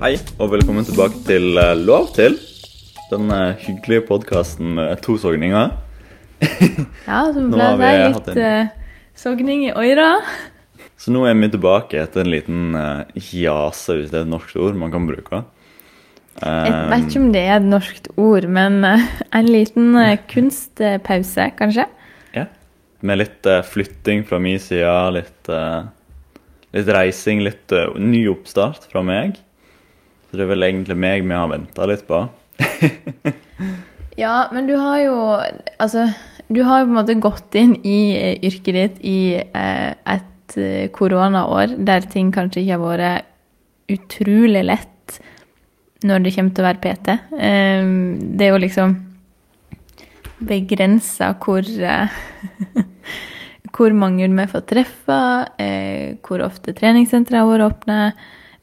Hei, og velkommen tilbake til eh, Lov til. Den eh, hyggelige podkasten med to sogninger. Ja, Nå pleier har vi hatt litt en- eh, sogning i øyra. Så nå er vi tilbake etter en liten uh, jase, hvis det er et norsk ord man kan bruke. Jeg vet ikke om det er et norskt ord, men eh, en liten eh, kunstpause, kanskje? Ja. Med litt eh, flytting fra min side, litt, eh, litt reising, litt eh, ny oppstart fra meg. Så det er vel egentlig meg vi har venta litt på. Ja, men du har jo Altså, du har jo på en måte gått inn i eh, yrket ditt i eh, et eh, koronaår der ting kanskje ikke har vært utrolig lett når det kommer til å være PT. Eh, det er jo liksom begrensa hvor eh, hvor mange vi får treffe, eh, hvor ofte treningssentre har vært åpne,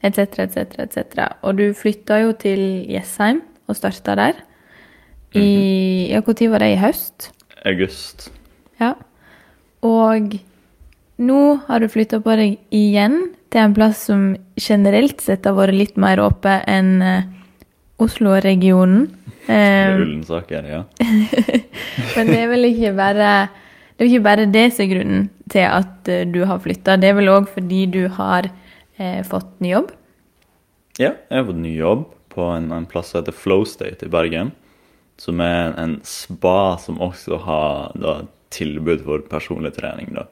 etc., etc., etc. Og du flytta jo til Jessheim og starta der. I ja, Når var det? I høst? August. Ja. Og nå har du flytta på deg igjen til en plass som generelt sett har vært litt mer åpen enn eh, Oslo-regionen. Eh, Ullensaker, ja. men det er vel ikke bare det er ikke bare det som er grunnen til at eh, du har flytta. Det er vel òg fordi du har eh, fått ny jobb. Ja, jeg har fått ny jobb på en, en plass som heter Flowstate i Bergen. Som er en, spa som også har da, tilbud for personlig trening. da.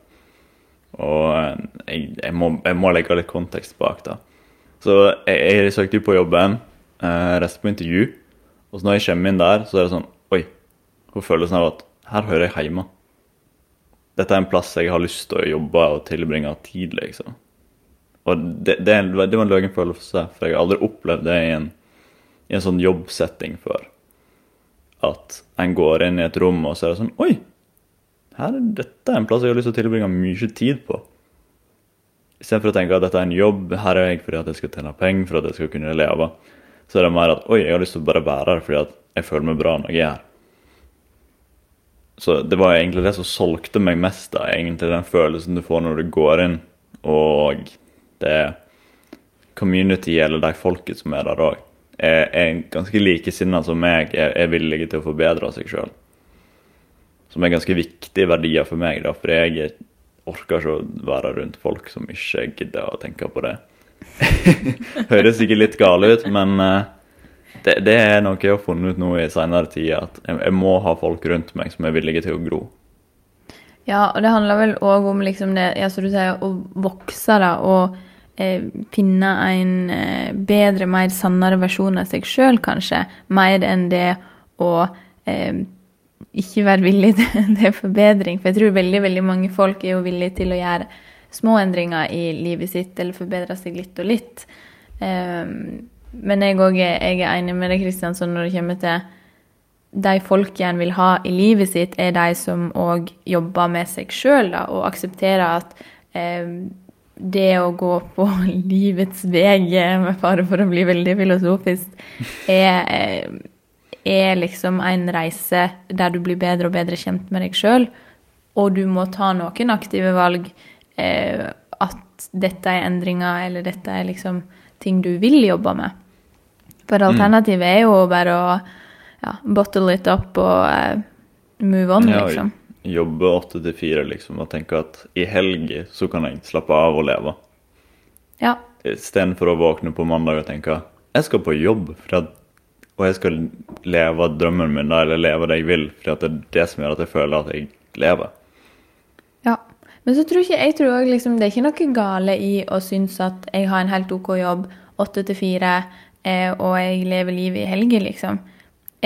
Og eh, jeg, jeg, må, jeg må legge litt kontekst bak, da. Så jeg, jeg søkte jo på jobben, eh, reiste på intervju. Og så når jeg kommer inn der, så er det sånn Oi. Hvor følelsen av at her hører jeg hjemme. Dette er en plass jeg har lyst til å jobbe og tilbringe tid, liksom. Og det, det, det var en løgn følelse, for jeg har aldri opplevd det i en, i en sånn jobbsetting før. At en går inn i et rom, og så er det sånn Oi! Her, er- dette en plass jeg har lyst til å tilbringe mye tid på. Istedenfor å tenke at dette er en jobb, her er jeg fordi at jeg skal tjene penger, for at jeg skal kunne leve. Så er det mer at oi, jeg har lyst til å bare være her fordi at jeg føler meg bra når jeg er her. Så det var egentlig det som solgte meg mest, da, egentlig den følelsen du får når du går inn, og det community eller de folket som er der òg, er, er ganske likesinna som meg, er, er villige til å forbedre seg sjøl. Som er ganske viktige verdier for meg, da, for jeg orker ikke å være rundt folk som ikke gidder å tenke på det. Høres sikkert litt gale ut, men eh, det, det er noe jeg har funnet ut nå i seinere tid, at jeg, jeg må ha folk rundt meg som er villige til å gro. Ja, og det handler vel òg om liksom det, ja, som du sier, å vokse, da, og eh, finne en eh, bedre, mer sannere versjon av seg sjøl, kanskje, mer enn det å eh, ikke være villig til, til forbedring. For jeg tror veldig, veldig mange folk er jo villige til å gjøre små endringer i livet sitt, eller forbedre seg litt og litt. Eh, men jeg òg er, er enig med deg, Kristiansson, når det kommer til de folk en vil ha i livet sitt, er de som òg jobber med seg sjøl, og aksepterer at eh, det å gå på livets vei, med fare for å bli veldig filosofisk, er, eh, er liksom en reise der du blir bedre og bedre kjent med deg sjøl, og du må ta noen aktive valg. Eh, at dette er endringer, eller dette er liksom ting du vil jobbe med. For alternativet er jo bare å ja, bottle it up og uh, move on, Ja, liksom. Jobbe åtte til fire, liksom, og tenke at i helg så kan jeg slappe av og leve. Ja. Istedenfor å våkne på mandag og tenke jeg skal på jobb, at, og jeg skal leve drømmen min, da, eller leve det jeg vil, for det er det som gjør at jeg føler at jeg lever. ja. Men så tror ikke, jeg tror også liksom, det er ikke noe gale i å synes at jeg har en helt OK jobb, åtte til fire, eh, og jeg lever livet i helger, liksom.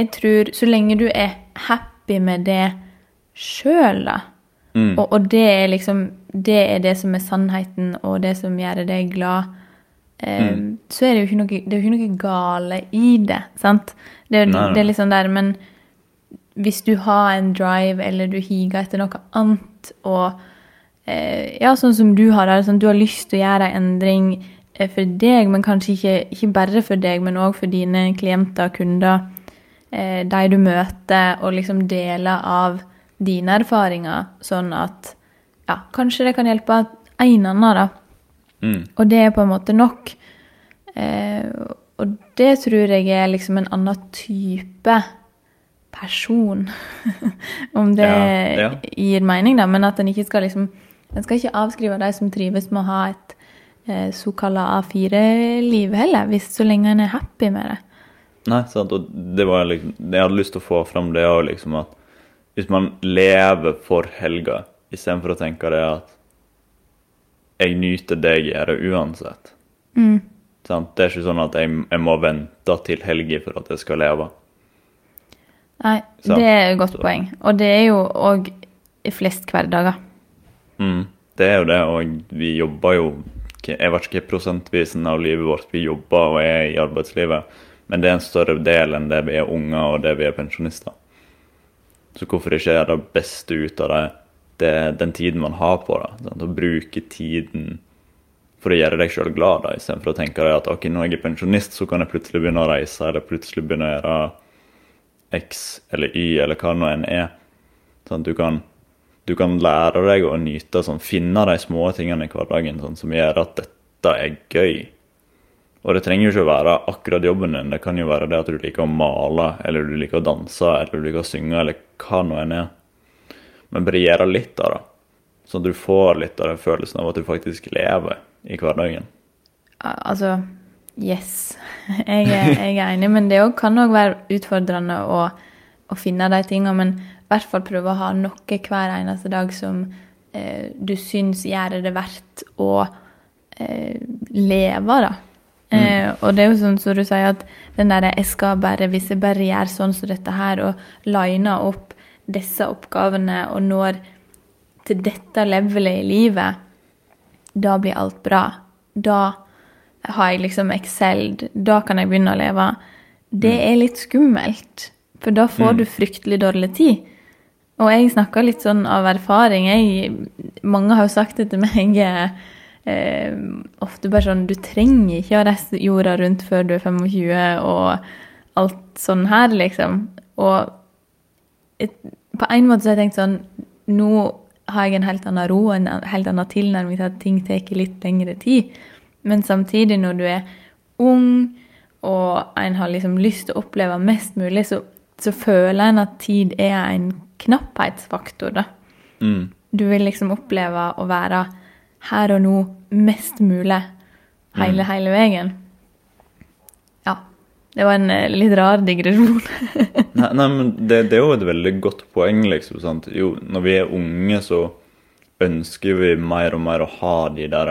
Jeg tror så lenge du er happy med det sjøl, da, og, og det er liksom Det er det som er sannheten, og det som gjør deg glad, eh, så er det jo ikke noe, det er jo ikke noe gale i det, sant? Det, Nei, nei. det er liksom der, men hvis du har en drive, eller du higer etter noe annet, og eh, ja, sånn som du har det, sånn, du har lyst til å gjøre en endring eh, for deg, men kanskje ikke, ikke bare for deg, men òg for dine klienter, kunder, eh, de du møter, og liksom dele av dine erfaringer, sånn at ja, kanskje det kan hjelpe en annen, da. Mm. Og det er på en måte nok. Eh, og det tror jeg er liksom en annen type person. Om det Ja, ja. gir mening, da. Men at en ikke skal liksom En skal ikke avskrive de som trives med å ha et eh, såkalla A4-liv heller, hvis så lenge en er happy med det. Nei, sant, og det var liksom Jeg hadde lyst til å få fram det òg, liksom at hvis man lever for helga, istedenfor å tenke det at jeg nyter det jeg gjør uansett. Sant? Det er ikke sånn at jeg, jeg må vente til helga for at jeg skal leve. Nei, Så- det er et godt så- poeng. Og det er jo òg i flest hverdager. Mm, det er jo det, og vi jobber jo Jeg vet ikke prosentvisen av livet vårt vi jobber og er i arbeidslivet, men det er en større del enn det vi er unger og det vi er pensjonister. Så hvorfor ikke gjøre det beste ut av det, det den tiden man har på det? Sant? Å bruke tiden for å gjøre deg sjøl glad, da, istedenfor å tenke deg at ok, når jeg er pensjonist, så kan jeg plutselig begynne å reise, eller plutselig begynne å gjøre X eller Y, eller hva nå enn er. Sånn, du, kan, du kan lære deg å nyte, sånn, finne de små tingene i hverdagen sånn, som gjør at dette er gøy. Og det trenger jo ikke å være akkurat jobben din. Det kan jo være det at du liker å male, eller du liker å danse, eller du liker å synge, eller hva nå enn er. Men bare gjøre litt av det. Sånn at du får litt av den følelsen av at du faktisk lever i hverdagen. Altså, yes. Jeg er, jeg er enig, men det kan òg være utfordrende å, å finne de tingene. Men i hvert fall prøve å ha noe hver eneste dag som eh, du syns gjør det verdt å eh, leve, da. Eh, og det er jo sånn som du sier, at den derre jeg skal bare, Hvis jeg bare gjør sånn som dette her, og liner opp disse oppgavene og når til dette levelet i livet, da blir alt bra. Da har jeg liksom excelled. Da kan jeg begynne å leve. Det er litt skummelt, for da får du fryktelig dårlig tid. Og jeg snakker litt sånn av erfaring. Jeg, mange har jo sagt det til meg eh, ofte bare sånn Du trenger ikke å reise jorda rundt før du er 25 og alt sånn her, liksom. Og et, på en måte så har jeg tenkt sånn Nå har jeg en helt annen ro en helt annen tilnærming til at ting tar litt lengre tid. Men samtidig, når du er ung og en har liksom lyst til å oppleve mest mulig, så, så føler en at tid er en knapphetsfaktor, da. Mm. Du vil liksom oppleve å være her og nå mest mulig hele, hele veien. Ja. Det var en eh, litt rar digresjon. Nei, nei men det, det er jo et veldig godt poeng, liksom. Sant? Jo, når vi er unge, så ønsker vi mer og mer å ha de der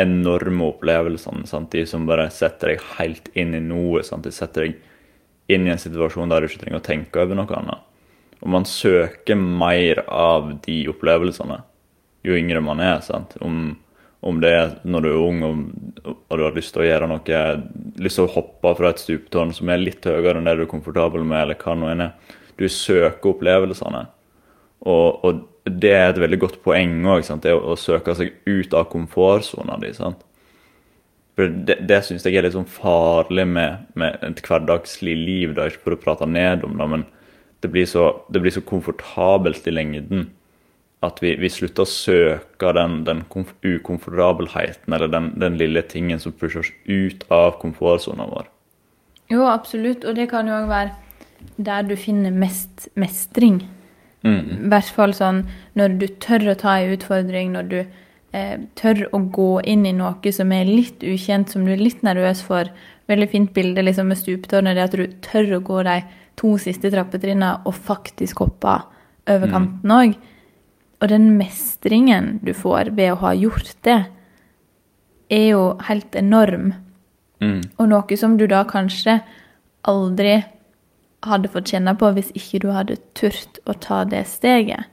enorme opplevelsene. Sant? De som bare setter deg helt inn i noe. Sant? De setter deg inn i en situasjon der du ikke trenger å tenke over noe annet. Og man søker mer av de opplevelsene jo yngre man er. sant? Om, om det er når du er ung og, og du har lyst til å gjøre noe, lyst til å hoppe fra et stuptårn som er litt høyere enn det du er komfortabel med, eller hva nå enn er. Du søker opplevelsene. Og, og det er et veldig godt poeng òg, det å, å søke seg ut av komfortsona di. sant? For Det, det syns jeg er litt sånn farlig med, med et hverdagslig liv, da, ikke for å prate ned om det, men det blir så, det blir så komfortabelt i lengden at vi, vi slutter å søke den, den komf- ukomfortabelheten eller den, den lille tingen som pusher oss ut av komfortsona vår. Jo, absolutt. Og det kan jo òg være der du finner mest mestring. I hvert fall sånn når du tør å ta en utfordring, når du eh, tør å gå inn i noe som er litt ukjent, som du er litt nervøs for. Veldig fint bilde liksom, med stuptårnet, det at du tør å gå de to siste trappetrinnene og faktisk hoppe over kanten òg. Og den mestringen du får ved å ha gjort det, er jo helt enorm. Mm. Og noe som du da kanskje aldri hadde fått kjenne på hvis ikke du hadde turt å ta det steget.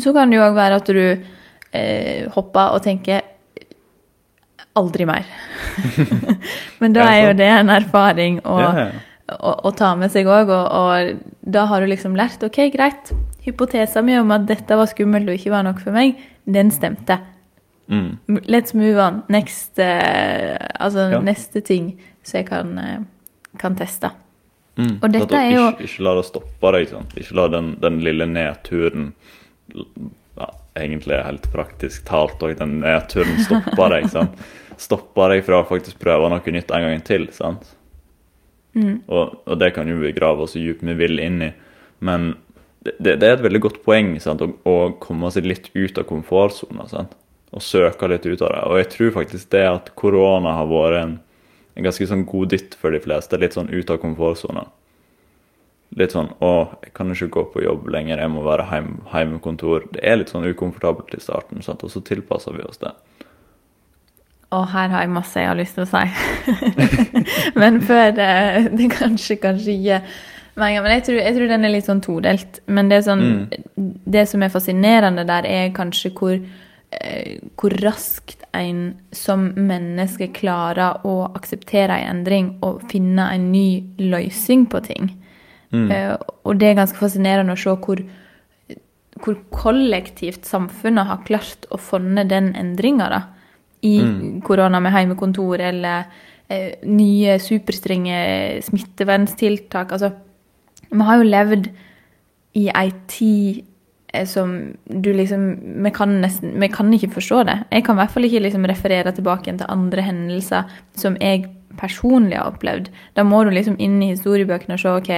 Så kan det jo òg være at du eh, hopper og tenker aldri mer. Men da er jo det en erfaring Ja, ja. Å, å ta med seg òg, og, og da har du liksom lært OK, greit. hypotesen min om at dette var skummelt og ikke var nok for meg, den stemte. Mm. Let's move on. Next, uh, altså Ja. neste ting som jeg kan, uh, kan teste. Mm. Og dette er jo- ikke, ikke la det stoppe deg. Sant? Ikke la den, den lille nedturen ja, egentlig helt praktisk talt òg den nedturen stoppe deg. sant? Stoppe deg fra å faktisk prøve noe nytt en gang til. sant? Og, og det kan jo vi grave oss djupt vi vil inn i. Men det, det er et veldig godt poeng sant? Å, å komme seg litt ut av komfortsona. Og søke litt ut av det. Og jeg tror faktisk det at korona har vært en, en ganske sånn god dytt for de fleste. Litt sånn ut av komfortsona. Litt sånn 'Å, jeg kan ikke gå på jobb lenger, jeg må være hjem, kontor. Det er litt sånn ukomfortabelt i starten, sant? og så tilpasser vi oss det. Og her har jeg masse jeg har lyst til å si. men før det, det kanskje, kanskje ikke. Men jeg tror, jeg tror den er litt sånn todelt. Men det, sånn, det som er fascinerende der, er kanskje hvor, eh, hvor raskt en som menneske klarer å akseptere en endring og finne en ny løsning på ting. Eh, og det er ganske fascinerende å se hvor, hvor kollektivt samfunnet har klart å funne den endringa, da. I korona med heimekontor eller eh, nye superstrenge smitteverntiltak. Altså, vi har jo levd i ei tid eh, som du liksom Vi kan nesten Vi kan ikke forstå det. Jeg kan i hvert fall ikke liksom referere tilbake til andre hendelser som jeg personlig har opplevd. Da må du liksom inn i historiebøkene og se OK,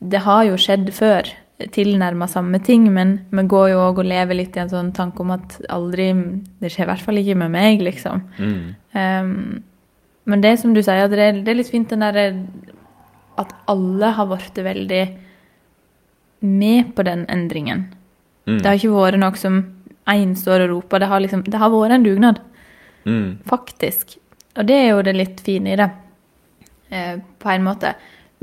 det har jo skjedd før. Tilnærma samme ting, men vi går jo òg og lever litt i en sånn tanke om at aldri Det skjer i hvert fall ikke med meg, liksom. Um, men det som du sier, det er, det er litt fint den derre At alle har blitt veldig med på den endringen. Det har ikke vært noe som én står og roper. Det har, liksom, det har vært en dugnad, Mm. faktisk. Og det er jo det litt fine i det, eh, på en måte.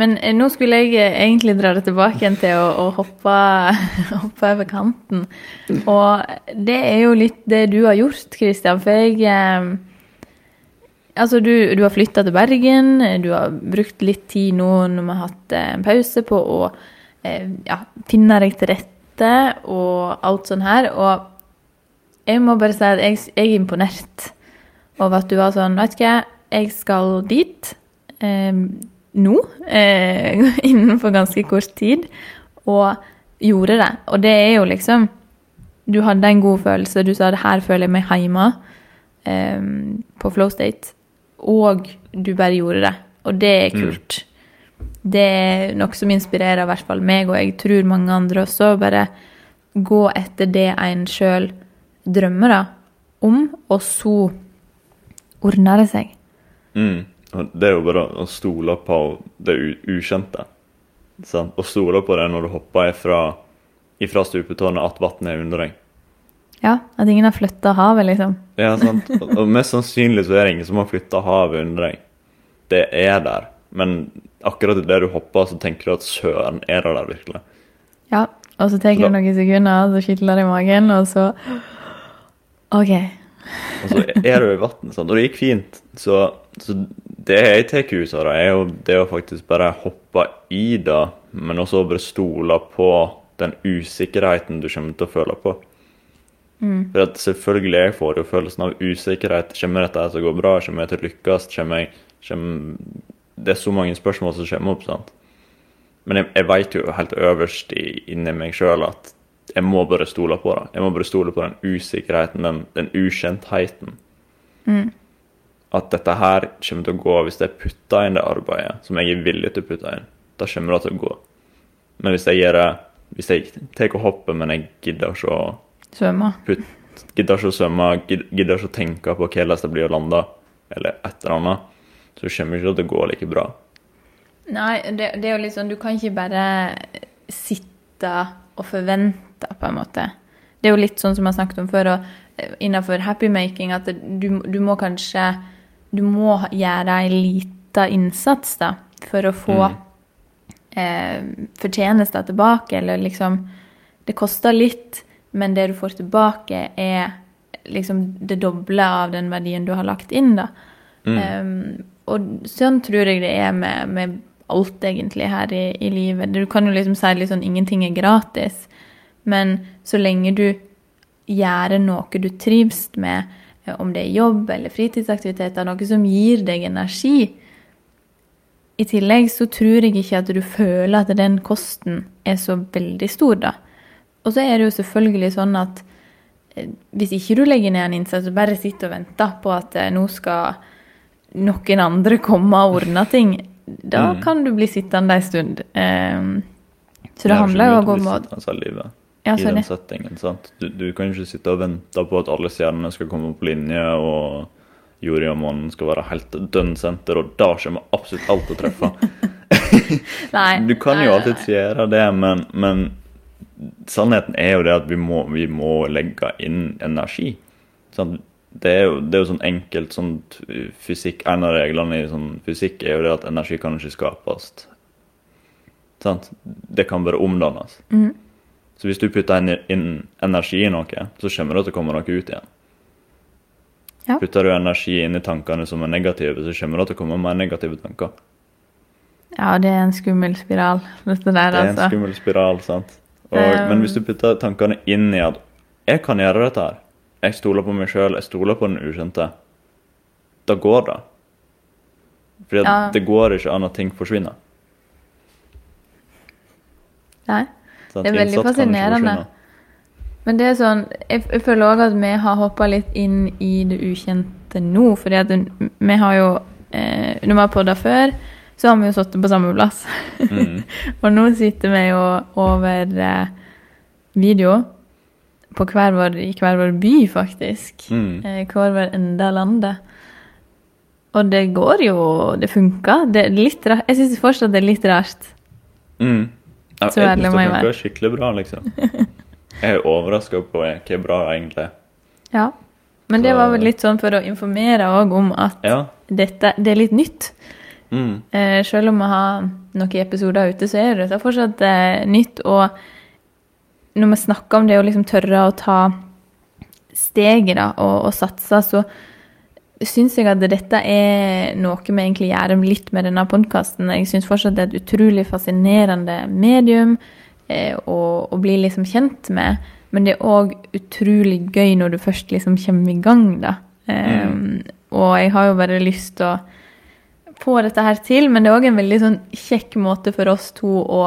Men eh, nå skulle jeg eh, egentlig dra det tilbake igjen til å, å hoppe, hoppe over kanten. Og det er jo litt det du har gjort, Kristian, For jeg eh, Altså, du, du har flytta til Bergen. Du har brukt litt tid nå når vi har hatt en pause på å ja, finne deg til rette og alt sånn her. Og jeg må bare si at jeg, jeg er imponert over at du var sånn Vet du hva, jeg skal dit eh, nå, eh, innenfor ganske kort tid, og gjorde det. Og det er jo liksom Du hadde en god følelse. Du sa her føler jeg meg hjemme eh, på Flow State. Og du bare gjorde det. Og det er kult. Det er noe som inspirerer i hvert fall meg, og jeg tror mange andre også. Bare gå etter det en sjøl drømmer da, om, og så ordner det seg. Mm. Det er jo bare å stole på det ukjente. Sant? Å stole på det når du hopper ifra, ifra stupetårnet at vannet er under deg. Ja, At ingen har flytta havet, liksom. Ja, sant? Og mest sannsynlig så er det ingen som har flytta havet under deg. Det er der. Men akkurat idet du hopper, så tenker du at søren, er det der virkelig? Ja, Og så tar det noen sekunder, så kitler det i magen, og så OK. Og så er du i vannet, sant? og det gikk fint. Så, så det jeg tar ut av det, er jo det å faktisk bare hoppe i det, men også bare stole på den usikkerheten du kommer til å føle på. For at selvfølgelig jeg får jo følelsen av usikkerhet. Kommer dette til å gå bra? Kommer jeg til å lykkes? Kommer jeg, kommer... Det er så mange spørsmål som kommer opp. sant? Men jeg, jeg vet jo helt øverst i, inni meg sjøl at jeg må bare stole på det. Jeg må bare stole på den usikkerheten, den, den ukjentheten. At dette her kommer til å gå hvis jeg putter inn det arbeidet som jeg er villig til å putte inn. Da kommer det til å gå. Men hvis jeg gjør det Hvis jeg tar hoppet, men jeg gidder ikke å Svømme. putt, gidder ikke å svømme, gidder ikke å tenke på hvordan det blir å lande, eller et eller annet, så kommer det ikke til å gå like bra. Nei, det, det er jo litt sånn Du kan ikke bare sitte og forvente, på en måte. Det er jo litt sånn som jeg har snakket om før, og innenfor happymaking, at du, du må kanskje Du må gjøre en liten innsats, da, for å få eh, fortjenester tilbake, eller liksom Det koster litt, men det du får tilbake, er liksom det doble av den verdien du har lagt inn, da. Um, og sånn tror jeg det er med, med alt egentlig her i, i livet. Du kan jo liksom si litt sånn ingenting er gratis, men så lenge du gjør noe du trives med, om det er jobb eller fritidsaktiviteter, noe som gir deg energi, i tillegg så tror jeg ikke at du føler at den kosten er så veldig stor, da. Og så er det jo selvfølgelig sånn at eh, hvis ikke du legger ned en innsats og bare sitter og venter på at eh, nå skal noen andre komme og ordne ting, da Mm. kan du bli sittende en stund. Så det er handler jo om å Ja, i den settingen. sant? Du, du kan ikke sitte og vente på at alle stjernene skal komme på linje, og Juri og månen skal være helt dønn senter, og da kommer absolutt alt til å treffe. Nei. Du kan jo alltid alltids gjøre det, men, men sannheten er jo det at vi må, vi må legge inn energi. Sant? Det er, jo, det er jo sånn enkelt sånn fysikk En av reglene i sånn fysikk er jo det at energi kan ikke skapes. Sant? Det kan bare omdannes. Mhm. Så hvis du putter inn, energi i noe, så kommer det til å komme noe ut igjen. Ja. Putter du energi inn i tankene som er negative, så kommer det til å komme mer negative tanker. Ja, det er en skummel spiral, dette der, Det er en altså. skummel spiral, sant? Og, Um, men hvis du putter tankene inn i at jeg kan gjøre dette her, jeg stoler på meg sjøl, jeg stoler på den ukjente, da går det. Fordi Ja. det går ikke an at ting forsvinner. Nei. Det er veldig fascinerende. Men det er sånn, jeg, jeg føler òg at vi har hoppa litt inn i det ukjente nå. fordi at vi har jo eh, Når vi har podda før, så har vi jo sittet på samme plass. Mm. Og nå sitter vi jo over eh, video på hver vår, i hver vår by, faktisk. Mm. Eh, hver vår ende av landet. Og det går jo Det funker. Det litt. Jeg syns fortsatt det er litt rart. Mm. Ja, Så ærlig må jeg være. skikkelig bra, liksom. Jeg er overraska på hvor bra det egentlig er. Ja. Men det var vel litt sånn for å informere òg om at Ja. dette det er litt nytt. Mm. Eh, selv om vi har noen episoder ute, så er det fortsatt eh, nytt. Og når vi snakker om det å liksom tørre å ta steget da, og, og satse, så syns jeg at dette er noe vi egentlig gjør litt med denne podkasten. Jeg syns fortsatt det er et utrolig fascinerende medium eh, å, å bli liksom kjent med. Men det er òg utrolig gøy når du først liksom kommer i gang, da. Eh, Og jeg har jo bare lyst til å få dette her til, men det er òg en veldig sånn kjekk måte for oss to å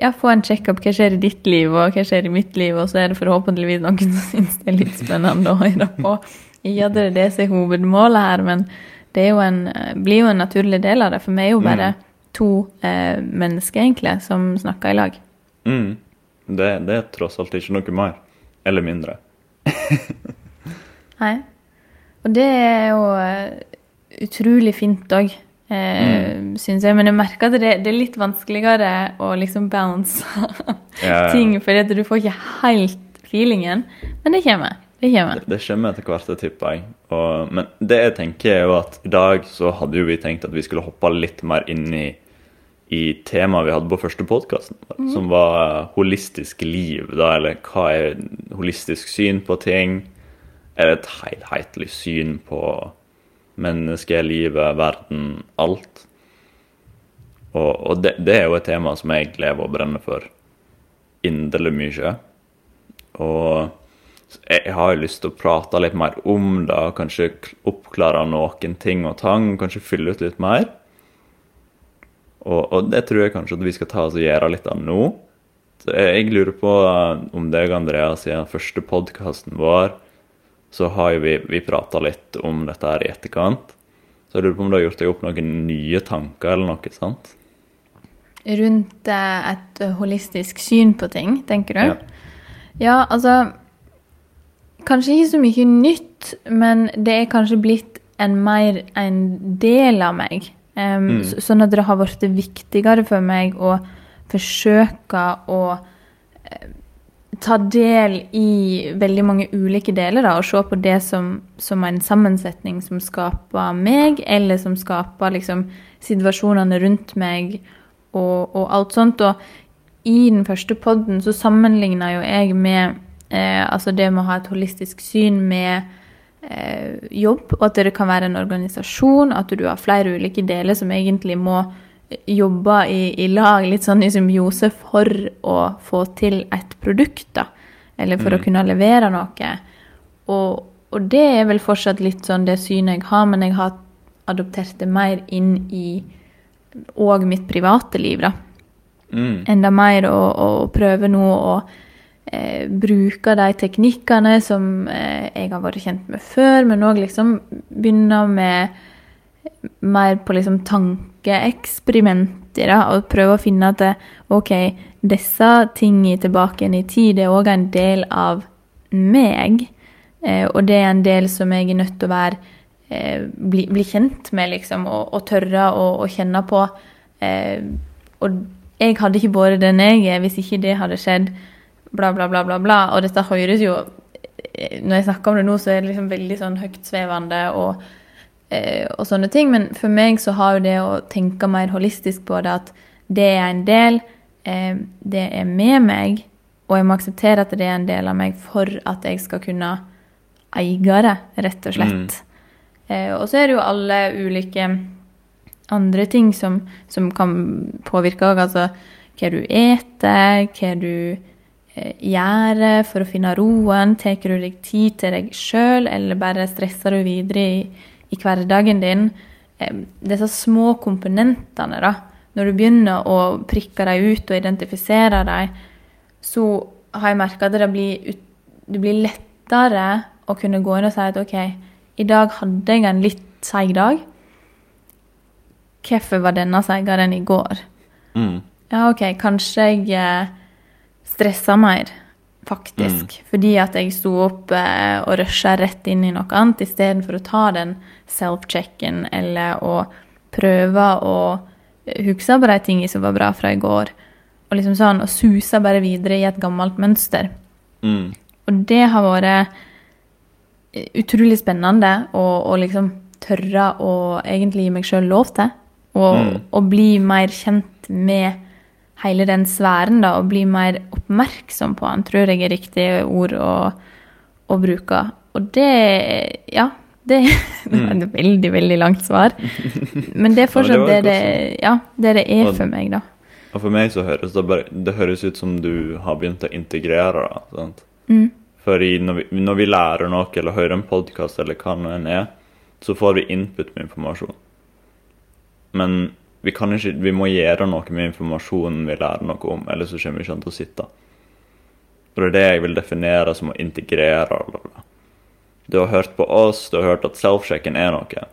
ja, få en check-up. Hva skjer i ditt liv, og hva skjer i mitt liv? Og så er det forhåpentligvis noen som syns det er litt spennende å høre på. At det er det som er hovedmålet her, men det jo en, blir jo en naturlig del av det. For vi er jo bare to eh, mennesker, egentlig, som snakker i lag. Mm. Det, det er tross alt ikke noe mer. Eller mindre. Nei. Og det er jo eh, utrolig fint òg, eh, syns jeg. Men jeg merker at det, det er litt vanskeligere å liksom bounce Ja, ting, fordi at du får ikke helt feelingen. Men det kommer. Det kommer. Det, det kommer etter hvert, det tipper jeg. Og, men det jeg tenker er jo at i dag så hadde jo vi tenkt at vi skulle hoppe litt mer inn i, i temaet vi hadde på første podkasten, som var holistisk liv. da, Eller hva er holistisk syn på ting? Er det et helhetlig syn på mennesket, livet, verden, alt? Og, og det, det er jo et tema som jeg lever og brenner for inderlig mye. Og jeg har jo lyst til å prate litt mer om det, kanskje oppklare noen ting og tang, kanskje fylle ut litt mer. Og, og det tror jeg kanskje at vi skal ta oss og gjøre litt av nå. Så jeg, jeg lurer på eh, om deg, Andrea, siden første podkasten vår, så har vi, vi prata litt om dette her i etterkant. Så jeg lurer på om du har gjort deg opp noen nye tanker eller noe, sant? Rundt eh, et holistisk syn på ting, tenker du? Ja. Ja, altså Kanskje ikke så mye nytt, men det er kanskje blitt en mer en del av meg. Um, Mm. Sånn at det har blitt viktigere for meg å forsøke å uh, ta del i veldig mange ulike deler, da, og se på det som, som en sammensetning som skaper meg, eller som skaper liksom situasjonene rundt meg, og, og alt sånt. Og i den første podden så sammenligna jo jeg med eh, altså det med å ha et holistisk syn med eh, jobb, og at det kan være en organisasjon, at du har flere ulike deler som egentlig må jobbe i, i lag, litt sånn i symbiose, for å få til et produkt, da. Eller for å kunne levere noe. Og, og det er vel fortsatt litt sånn det synet jeg har, men jeg har adoptert det mer inn i òg mitt private liv, da Mm. enda mer å, å prøve nå å eh, bruker de teknikkene som eh, jeg har vært kjent med før, men òg liksom begynner med mer på liksom tankeeksperimenter. Og prøve å finne at ok, disse tingene tilbake igjen i tid det er òg en del av meg. Eh, og det er en del som jeg er nødt til å være eh, bli, bli, kjent med, liksom, og, og tørre å, kjenne på. Eh, og jeg hadde ikke vært den jeg er hvis ikke det hadde skjedd. Bla, bla, bla, bla. bla. Og dette høres jo Når jeg snakker om det nå, så er det liksom veldig sånn høytsvevende og, eh, og sånne ting. Men for meg så har jo det å tenke mer holistisk på det, at det er en del, eh, det er med meg, og jeg må akseptere at det er en del av meg for at jeg skal kunne eie det, rett og slett. Mm. Eh, og så er det jo alle ulike andre ting som, som kan påvirke òg. Altså hva du eter, hva du eh, gjør for å finne roen. Tar du deg tid til deg sjøl, eller bare stresser du videre i, i hverdagen din? Disse små komponentene, da. Når du begynner å prikke dem ut og identifisere dem, så har jeg merka at det blir, det blir lettere å kunne gå inn og si at OK, i dag hadde jeg en litt seig dag. Hvorfor var denne seigere enn i går? Mm. Ja, OK, kanskje jeg eh, stressa mer, faktisk. Mm. Fordi at jeg sto opp eh, og rusha rett inn i noe annet istedenfor å ta den self-checken eller å prøve å huske på de tingene som var bra fra i går. Og liksom sånn, og susa bare videre i et gammelt mønster. Mm. Og det har vært utrolig spennende å, liksom tørre å egentlig gi meg sjøl lov til. Og, mm. og, bli mer kjent med hele den sfæren, da, og bli mer oppmerksom på den, tror jeg er riktig ord å, å bruke. Og det Ja, det, det er et veldig, veldig langt svar. Men det er fortsatt ja, det, det, ja, det det er for meg, da. Og for meg så høres det bare Det høres ut som du har begynt å integrere, da. sant? Mm. Fordi når vi, når vi lærer noe eller hører en podkast eller hva det enn er, så får vi input med informasjon. Men vi, ikke, vi må gjøre noe med informasjonen vi lærer noe om, ellers så kommer vi ikke til å sitte. Og Det er det jeg vil definere som å integrere. Du har hørt på oss, du har hørt at self-checken er noe.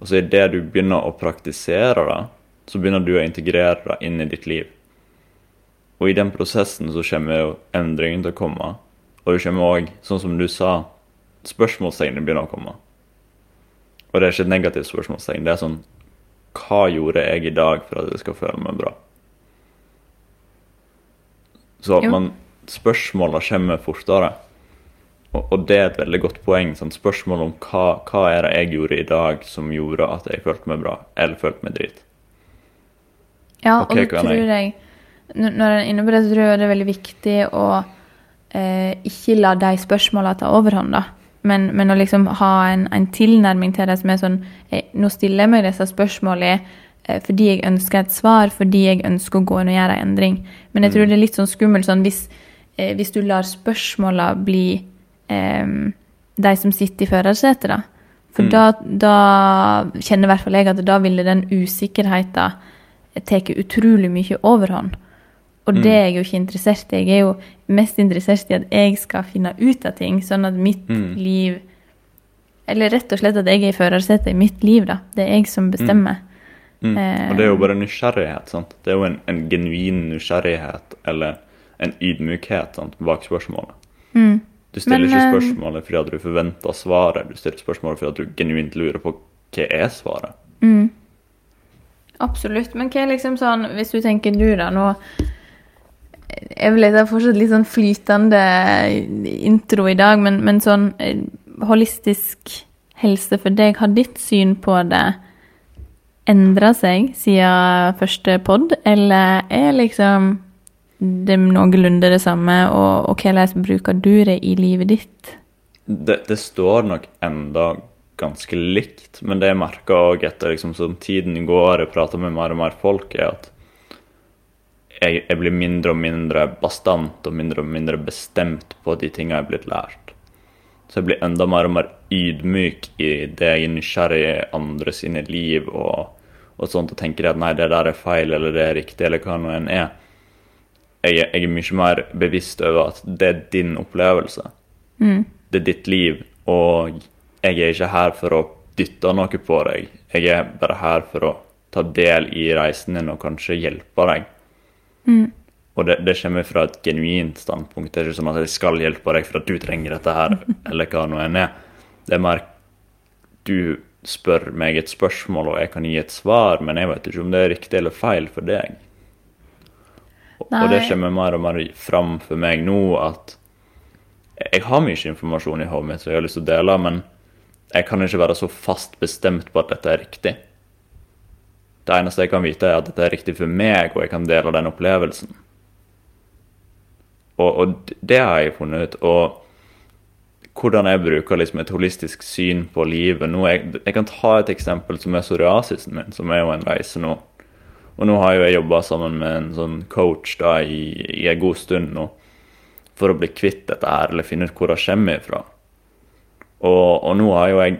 Og så idet du begynner å praktisere det, så begynner du å integrere det inn i ditt liv. Og i den prosessen så kommer jo endringen til å komme. Og det kommer òg, sånn som du sa, spørsmålstegnene begynner å komme. Og det er ikke et negativt spørsmålstegn. Det er sånn Hva gjorde jeg i dag for at jeg skal føle meg bra? Så man, spørsmåla kommer fortere. Og, og, det er et veldig godt poeng. Sånn, spørsmål om hva, hva er det jeg gjorde i dag som gjorde at jeg følte meg bra, eller følte meg drit. Ja, okay, og det tror jeg Når jeg er inne på det, så tror jeg det er veldig viktig å eh, ikke la de spørsmåla ta overhånd, da. Men, men, å liksom ha en, en, tilnærming til det som er sånn eh, Nå stiller jeg meg disse spørsmålene eh, fordi jeg ønsker et svar, fordi jeg ønsker å gå inn og gjøre en endring. Men jeg tror mm. det er litt sånn skummelt sånn hvis, eh, hvis du lar spørsmåla bli eh, de som sitter i førersetet, da. For mm. da, da, kjenner i hvert fall jeg at da ville den usikkerheten tatt utrolig mye overhånd. Og mm. det er jeg jo ikke interessert i. Jeg er jo mest interessert i at jeg skal finne ut av ting, sånn at mitt mm. liv Eller rett og slett at jeg er i førersetet i mitt liv, da. Det er jeg som mm. bestemmer. Mm. Eh, og det er jo bare nysgjerrighet. sant? Det er jo en, en genuin nysgjerrighet eller en ydmykhet sant, bak spørsmålet. Mm. Du stiller Men, ikke eh, spørsmålet fordi at du forventer svaret, du stiller spørsmålet fordi at du genuint lurer på hva er svaret. Absolutt. Men hva er liksom sånn, hvis du tenker du da nå jeg vil ha fortsatt litt sånn flytende intro i dag, men, men sånn eh, holistisk helse for deg, har ditt syn på det endra seg siden første pod, eller er liksom det noenlunde det samme, og, og hvordan bruker du det i livet ditt? Det, det står nok enda ganske likt, men det jeg merker òg etter liksom, som tiden går, jeg prater med mer og mer folk, er at jeg, jeg, blir mindre og mindre bastant og mindre og mindre bestemt på de tingene jeg er blitt lært. Så jeg blir enda mer og mer ydmyk i det jeg er nysgjerrig i andre sine liv og, og sånt, og tenker at nei, det der er feil, eller det er riktig, eller hva nå enn er. jeg, jeg er mye mer bevisst over at det er din opplevelse. Det er ditt liv, og jeg er ikke her for å dytte noe på deg. Jeg er bare her for å ta del i reisen din og kanskje hjelpe deg. Og det, det kommer fra et genuint standpunkt. Det er ikke sånn at jeg skal hjelpe deg for at du trenger dette her, eller hva nå enn er. Det er mer du spør meg et spørsmål, og jeg kan gi et svar, men jeg vet ikke om det er riktig eller feil for deg. Og, og det kommer mer og mer fram for meg nå at jeg har mye informasjon i hodet mitt som jeg har lyst til å dele, men jeg kan ikke være så fast bestemt på at dette er riktig. Det eneste jeg kan vite, er at dette er riktig for meg, og jeg kan dele den opplevelsen. Og, og det har jeg funnet ut. Og hvordan jeg bruker liksom et holistisk syn på livet nå jeg, jeg kan ta et eksempel som er psoriasisen min, som er jo en reise nå. Og nå har jo jeg jobba sammen med en sånn coach da i, i en god stund nå for å bli kvitt dette her, eller finne ut hvor det kommer ifra. Og, og nå har jo jeg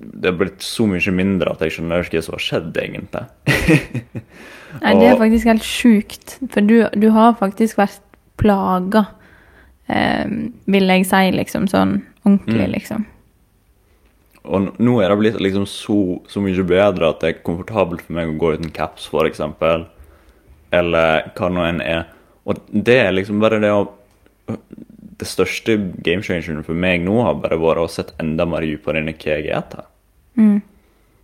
Det har blitt så mye mindre at jeg skjønner ikke hva som har skjedd, egentlig. Nei, det er faktisk helt sjukt. For du, du har faktisk vært plaga, eh, vil jeg si, liksom sånn ordentlig, Mm. liksom. Og nå er det blitt liksom så, så mye bedre at det er komfortabelt for meg å gå uten caps, eksempel. Eller hva nå enn er. Og det er liksom bare det å Det største game changeren for meg nå har bare vært å sette enda mer dypere inn i hva jeg spiser.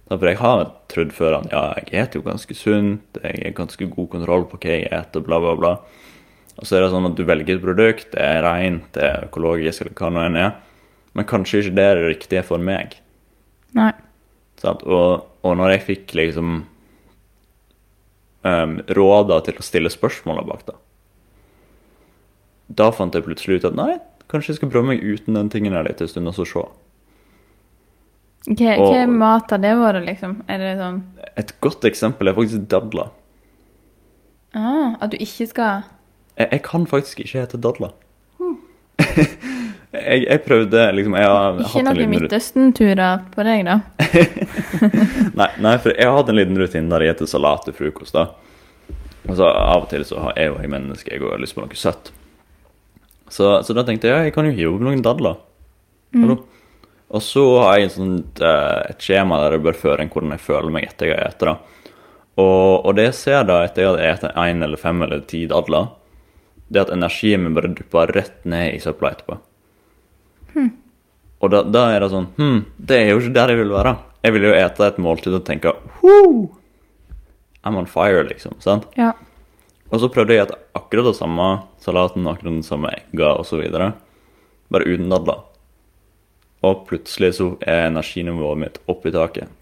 Da, For jeg har trodd før at ja, jeg spiser jo ganske sunt, jeg har ganske god kontroll på hva jeg spiser, bla, bla, bla. Og så er det sånn at du velger et produkt, det er rent, det er økologisk, eller hva nå enn er. Men kanskje ikke det er det riktige for meg. Nei. Sånn, Og, og når jeg fikk liksom um, råda til å stille spørsmåla bak det, da fant jeg plutselig ut at nei, kanskje jeg skal prøve meg uten den tingen her litt en stund, og så se. Hva, Og- hva mat har det vært, liksom? Er det sånn Et godt eksempel er faktisk dadler. ah, At du ikke skal Jeg, jeg kan faktisk ikke hete dadler. jeg, jeg prøvde liksom Jeg har Ikke noen Midtøsten-turer på deg, da? Nei, nei, for jeg har hatt en liten rutine der jeg spiser salat til frokost. da. Altså, Av og til så har jeg jo jeg menneske, jeg har lyst på noe søtt. Så, så da tenkte jeg ja, jeg kan jo hive opp noen dadler. Hallo. Og så har jeg en sånt, eh, et skjema der jeg bør føre inn hvordan jeg føler meg etter jeg har spist. Og, og det jeg ser da etter jeg har spist én eller fem eller ti dadler, det er at energien min bare dupper rett ned i søpla etterpå. Og da, da er det sånn Hm, det er jo ikke der jeg vil være. Jeg vil jo ete et måltid og tenke Woo! I'm on fire, liksom. sant? Ja. Og så prøvde jeg å spise akkurat det samme salaten, akkurat den samme egga osv. Bare uten dadler. Og plutselig så er energinivået mitt oppi i taket.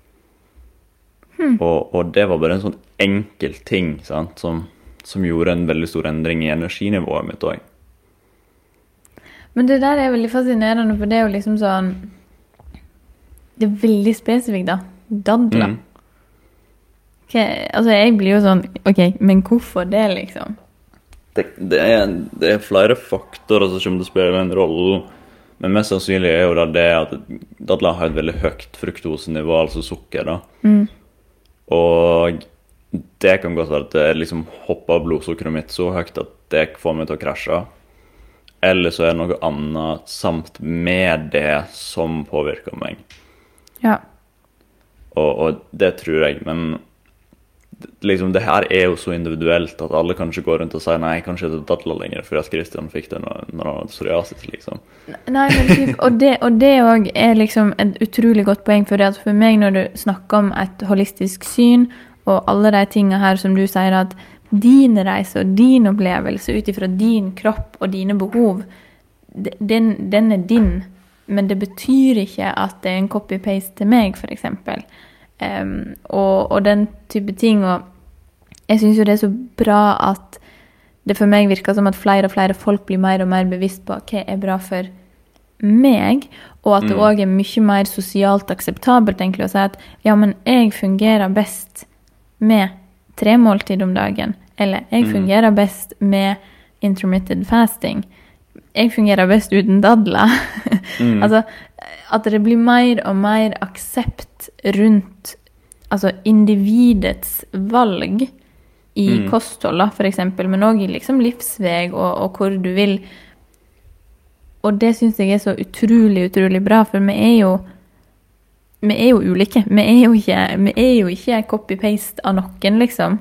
Og, og det var bare en sånn enkel ting sant, som, som gjorde en veldig stor endring i energinivået mitt òg. Men det der er veldig fascinerende, for det er jo liksom sånn Det er veldig spesifikt, da. Dadler. Mm. Okay, altså, jeg blir jo sånn OK, men hvorfor det, liksom? Det, det, er, det er flere faktorer som kommer til å spille en rolle. Men mest sannsynlig er jo da det at dadler har et veldig høyt fruktosenivå, altså sukker. da. Og det kan godt være at det liksom hopper blodsukkeret mitt så høyt at det får meg til å krasje. Eller så er det noe annet samt med det som påvirker meg. Ja. Og, og det tror jeg, men liksom, det her er jo så individuelt at alle kan ikke gå rundt og si nei, jeg det er dadler lenger fordi at Christian fikk det når, når han hadde psoriasis, liksom. Nei, men typ, og det òg er liksom et utrolig godt poeng. For det at for meg, når du snakker om et holistisk syn, og alle de tinga her som du sier at din reise og din opplevelse ut ifra din kropp og dine behov, den, den er din. Men det betyr ikke at det er en copy-paste til meg, f.eks. Um, og, og den type ting. Og jeg syns jo det er så bra at det for meg virker som at flere og flere folk blir mer og mer bevisst på hva er bra for meg, og at det òg er mye mer sosialt akseptabelt egentlig å si at ja, men jeg fungerer best med tre måltid om dagen, eller jeg fungerer best med intermittent fasting. Jeg fungerer best uten dadler. altså, at det blir mer og mer aksept rundt altså individets valg i Mm. kosthold, eksempel, men òg i liksom livsvei og, og hvor du vil. Og det syns jeg er så utrolig, utrolig bra, for vi er jo vi er jo ulike. Vi er jo ikke, er jo ikke copy-paste av noen, liksom.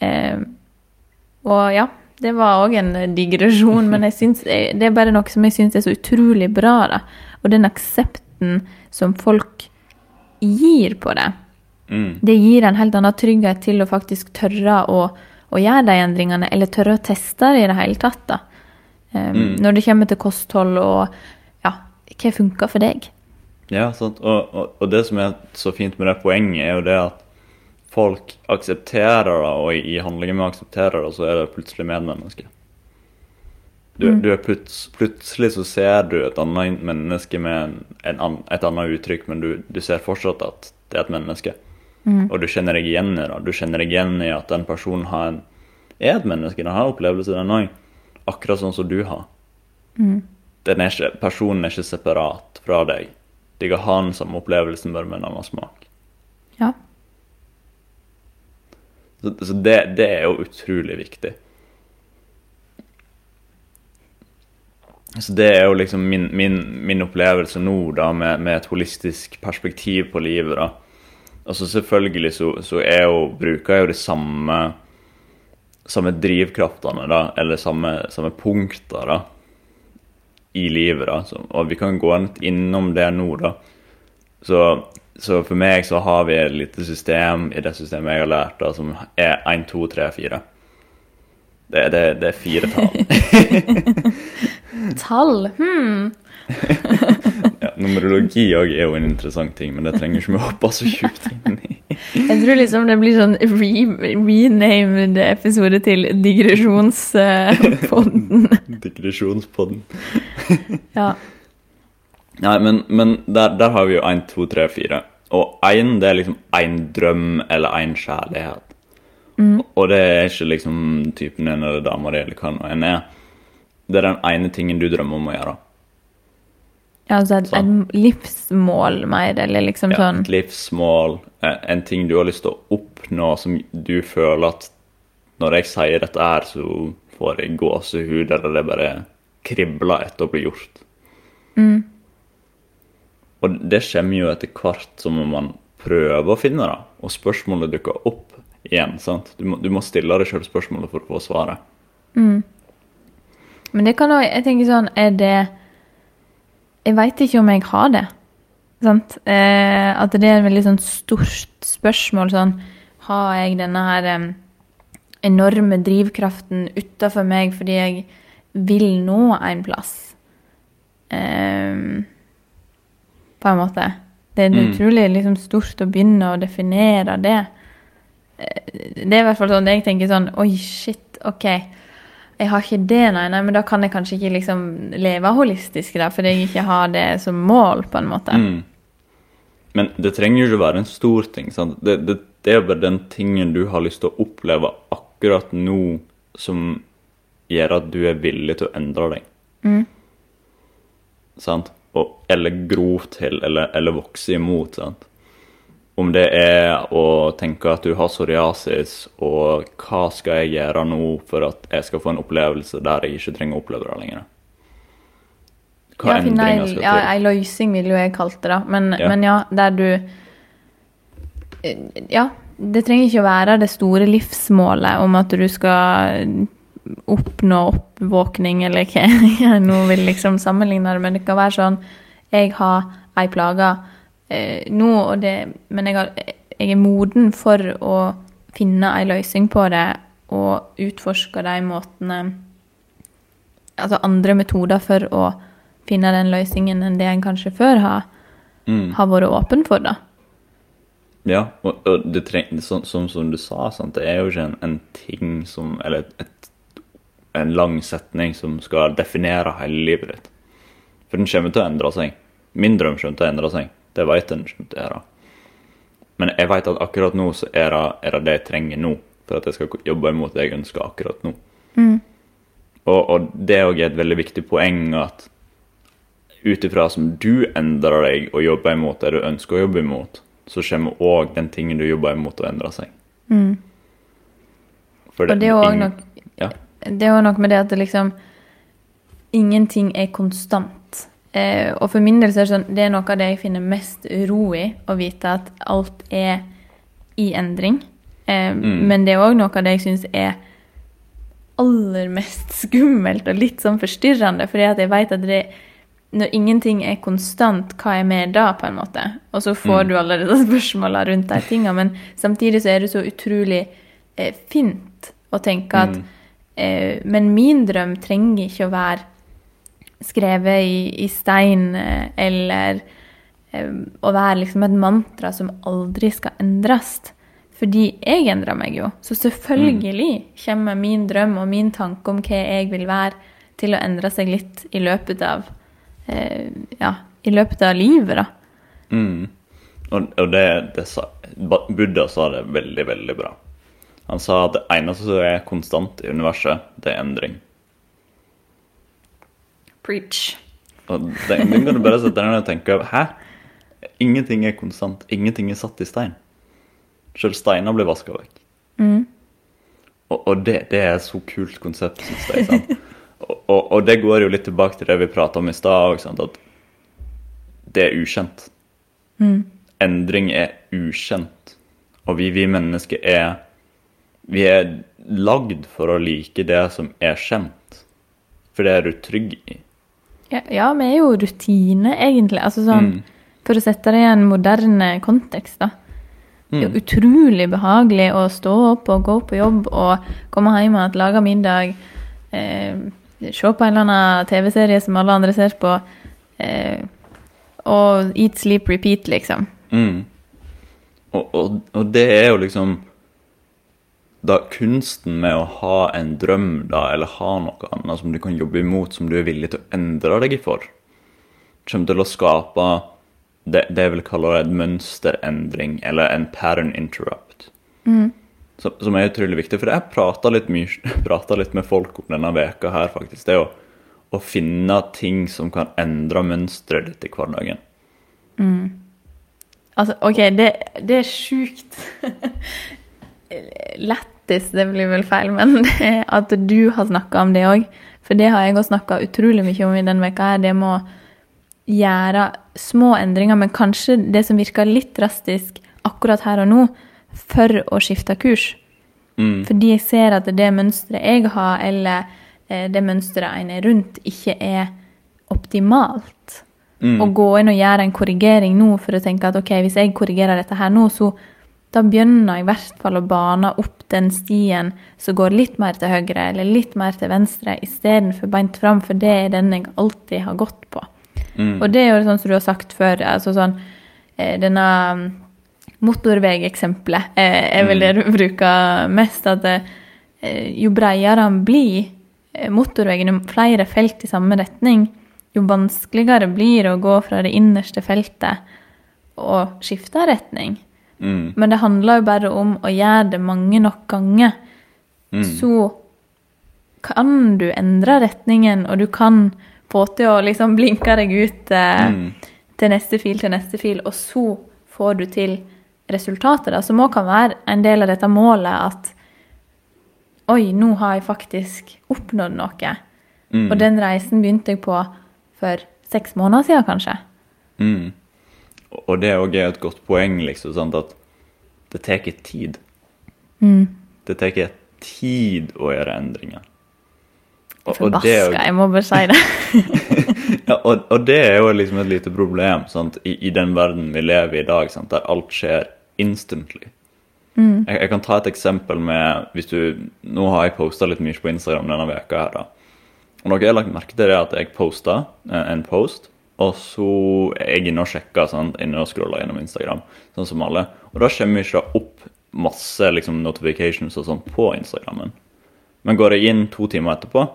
Eh, og ja, det var òg en digresjon, men jeg synes, det er bare noe som jeg syns er så utrolig bra. da. Og den aksepten som folk gir på det, Mm. det gir en helt annen trygghet til å faktisk tørre å, å gjøre de endringene, eller tørre å teste det i det hele tatt. da. Um, Mm. Når det kommer til kosthold og ja, hva funker for deg? Ja, sant. Og, og, og det som er så fint med det poenget, er jo det at folk aksepterer det, og i handlingen med å akseptere det, så er det plutselig medmenneske. Du, du er pluts, plutselig så ser du et annet menneske med en, en, an- et annet uttrykk, men du, du ser fortsatt at det er et menneske. Og du kjenner deg igjen i det. Du kjenner deg igjen i at den personen har en, er et menneske. Den har opplevelser, den òg. Akkurat sånn som du har. Den er ikke, personen er ikke separat fra deg. De kan ha den samme opplevelsen, bare med en annen smak. Ja. Så, så det, det er jo utrolig viktig. Så det er jo liksom min, min, min opplevelse nå, da, med, med et holistisk perspektiv på livet, da. Altså selvfølgelig så, så er jo, bruker jeg jo de samme samme drivkraftene, da, eller samme, samme punkter, da, i livet, da. Så, og vi kan gå litt innom det nå, da. Så, så for meg så har vi et lite system i det systemet jeg har lært, da, som er 1, 2, 3, 4. Det, det, det er fire tall. Tall? Hmm. Ja, numerologi òg er jo en interessant ting, men det trenger ikke vi hoppe så djupt inn i. Jeg tror liksom det blir sånn re renamed episode til digresjonspodden. Digresjonspodden. ja. Nei, men, men der, der har vi jo 1, 2, 3, 4. Og én, det er liksom én drøm eller én kjærlighet. Og det er ikke liksom typen din eller dama di eller hva nå enn er. Det er den ene tingen du drømmer om å gjøre. Ja, altså et, et livsmål mer, eller liksom Ja, sånn et livsmål, eh, en ting du har lyst til å oppnå som du føler at når jeg sier dette her, så får jeg gåsehud, eller det bare kribler etter å bli gjort. Og det kommer jo etter hvert som man prøver å finne det, og spørsmålet dukker opp igjen. sant? Du må, du må stille deg sjøl spørsmålet for å få svaret. Men det kan òg Jeg tenker sånn Er det Jeg veit ikke om jeg har det. Sant? Eh, at det er et veldig sånn stort spørsmål sånn Har jeg denne her eh, enorme drivkraften utafor meg fordi jeg vil nå en plass? Eh, på en måte. Det er Mm. utrolig liksom, stort å begynne å definere det. Eh, Det er i hvert fall sånn jeg tenker sånn Oi, shit, OK. Jeg har ikke det, nei, nei, men da kan jeg kanskje ikke liksom leve holistisk, da, fordi jeg ikke har det som mål, på en måte. Mm. Men det trenger jo ikke være en stor ting. sant? Det, det, det er bare den tingen du har lyst til å oppleve akkurat nå, som gjør at du er villig til å endre deg. Mm. Sant? Og, eller gro til, eller, eller vokse imot. sant? Om det er å tenke at du har psoriasis, og hva skal jeg gjøre nå for at jeg skal få en opplevelse der jeg ikke trenger å oppleve det lenger? Hva ja, endringer skal skal ja, ei løsning, vil jo jeg kalt det, da. Men Ja. men ja, der du Ja, det trenger ikke å være det store livsmålet om at du skal oppnå oppvåkning, eller hva jeg nå vil liksom sammenligne det men Det kan være sånn Jeg har ei plage eh, nå, det, men jeg, har, jeg er moden for å finne ei løsning på det og utforske de måtene Altså andre metoder for å finne den løsningen enn det en kanskje før har, Mm. har vært åpen for, da. Ja, og, og det treng, så, som, som du sa, sant? det er jo ikke en, en ting som Eller et, et, en lang setning som skal definere hele livet ditt. For den kommer til å endre seg. Min drøm kommer til å endre seg. Det den kommer til å gjøre. Men jeg vet at akkurat nå så er det, er det det jeg trenger nå, for at jeg skal jobbe imot det jeg ønsker akkurat nå. Og, og det er òg et veldig viktig poeng at ut ifra som du endrer deg og jobber imot det du ønsker å jobbe imot, så kommer òg den tingen du jobber imot, å endre seg. For Og det er jo noe, Ja. Det er noe med det at det liksom Ingenting er konstant. Eh, og for min del så er det sånn Det er noe av det jeg finner mest ro i, å vite at alt er i endring. Eh, Mm. Men det er òg noe av det jeg syns er aller mest skummelt og litt sånn forstyrrende, fordi at jeg vet at det når ingenting er konstant, hva er med da, på en måte? Og så får Mm. du alle disse spørsmåla rundt de tingene, men samtidig så er det så utrolig eh, fint å tenke at Mm. eh, Men min drøm trenger ikke å være skrevet i, i stein, eh, eller eh, å være liksom et mantra som aldri skal endres. Fordi jeg endrer meg jo. Så selvfølgelig kommer min drøm og min tanke om hva jeg vil være, til å endre seg litt i løpet av eh, Ja, i løpet av livet, da. Mm. Og, og det, det sa, Buddha sa det veldig, veldig bra. Han sa at det eneste som er konstant i universet, det er endring. Preach. Og den, den kan du bare sette deg ned og tenke. Hæ? Ingenting er konstant. Ingenting er satt i stein. Selv steiner blir vaska vekk. Mm. Og, og det, det er et så kult konsept, syns jeg. Sant? Og, og, og det går jo litt tilbake til det vi prata om i stad at det er ukjent. Mm. Endring er ukjent. Og vi, vi mennesker er Vi er lagd for å like det som er kjent. For det er du trygg i. Ja, ja, vi er jo rutine, egentlig. Altså sånn, Mm. For å sette det i en moderne kontekst, da. Det er Mm. jo utrolig behagelig å stå opp og gå på jobb og komme hjem og lage middag. Eh, se på en eller annen TV-serie som alle andre ser på. Eh, og eat, sleep, repeat, liksom. Mm. Og, og, og det er jo liksom da kunsten med å ha en drøm, da, eller ha noe annet som du kan jobbe imot, som du er villig til å endre deg for, kommer til å skape det, det jeg vil kalle en mønsterendring, eller en pattern interrupt. Som, som er utrolig viktig. For jeg prata litt, litt med folk om denne veka her, faktisk. Det å, å finne ting som kan endre mønsteret ditt i hverdagen. Altså, OK, det, det er sjukt Lættis, det blir vel feil, men at du har snakka om det òg. For det har jeg òg snakka utrolig mye om i denne veka her. Det med å gjøre små endringer, men kanskje det som virker litt drastisk akkurat her og nå, for å skifte kurs. Mm. Fordi jeg ser at det mønsteret jeg har, eller eh, det mønsteret en er rundt, ikke er optimalt. Mm. Å gå inn og gjøre en korrigering nå for å tenke at ok, hvis jeg korrigerer dette her nå, så da begynner jeg i hvert fall å bane opp den stien som går litt mer til høyre eller litt mer til venstre, istedenfor beint fram, for det er den jeg alltid har gått på. Mm. Og det er jo sånn som du har sagt før, altså sånn eh, Denne mm, eh, er vel det du bruker mest. At eh, jo bredere han blir, motorveien, jo flere felt i samme retning, jo vanskeligere blir det å gå fra det innerste feltet og skifte retning. Mm. Men det handler jo bare om å gjøre det mange nok ganger. Mm. Så kan du endre retningen, og du kan få til å liksom blinke deg ut eh, Mm. til neste fil, til neste fil, og så får du til resultatet, da, som òg kan være en del av dette målet at Oi, nå har jeg faktisk oppnådd noe. Mm. Og den reisen begynte jeg på for seks måneder siden, kanskje. Mm. Og det òg er et godt poeng, liksom, sant, at det tar tid. Mm. Det tar tid å gjøre endringer. Og, Forbaska, jeg må bare si det. ja, og, og det er jo liksom et lite problem sant, i, i den verden vi lever i i dag, sant, der alt skjer instantly. Jeg, jeg kan ta et eksempel med hvis du, Nå har jeg posta litt mye på Instagram denne veka her da. Og noe jeg har lagt merke til, er at jeg posta en, en post, og så er jeg inne og sjekker, sant, inne og scroller gjennom Instagram, sånn som alle. Og da kommer ikke det opp masse liksom, notifications og sånn på Instagrammen. Men går jeg inn to timer etterpå,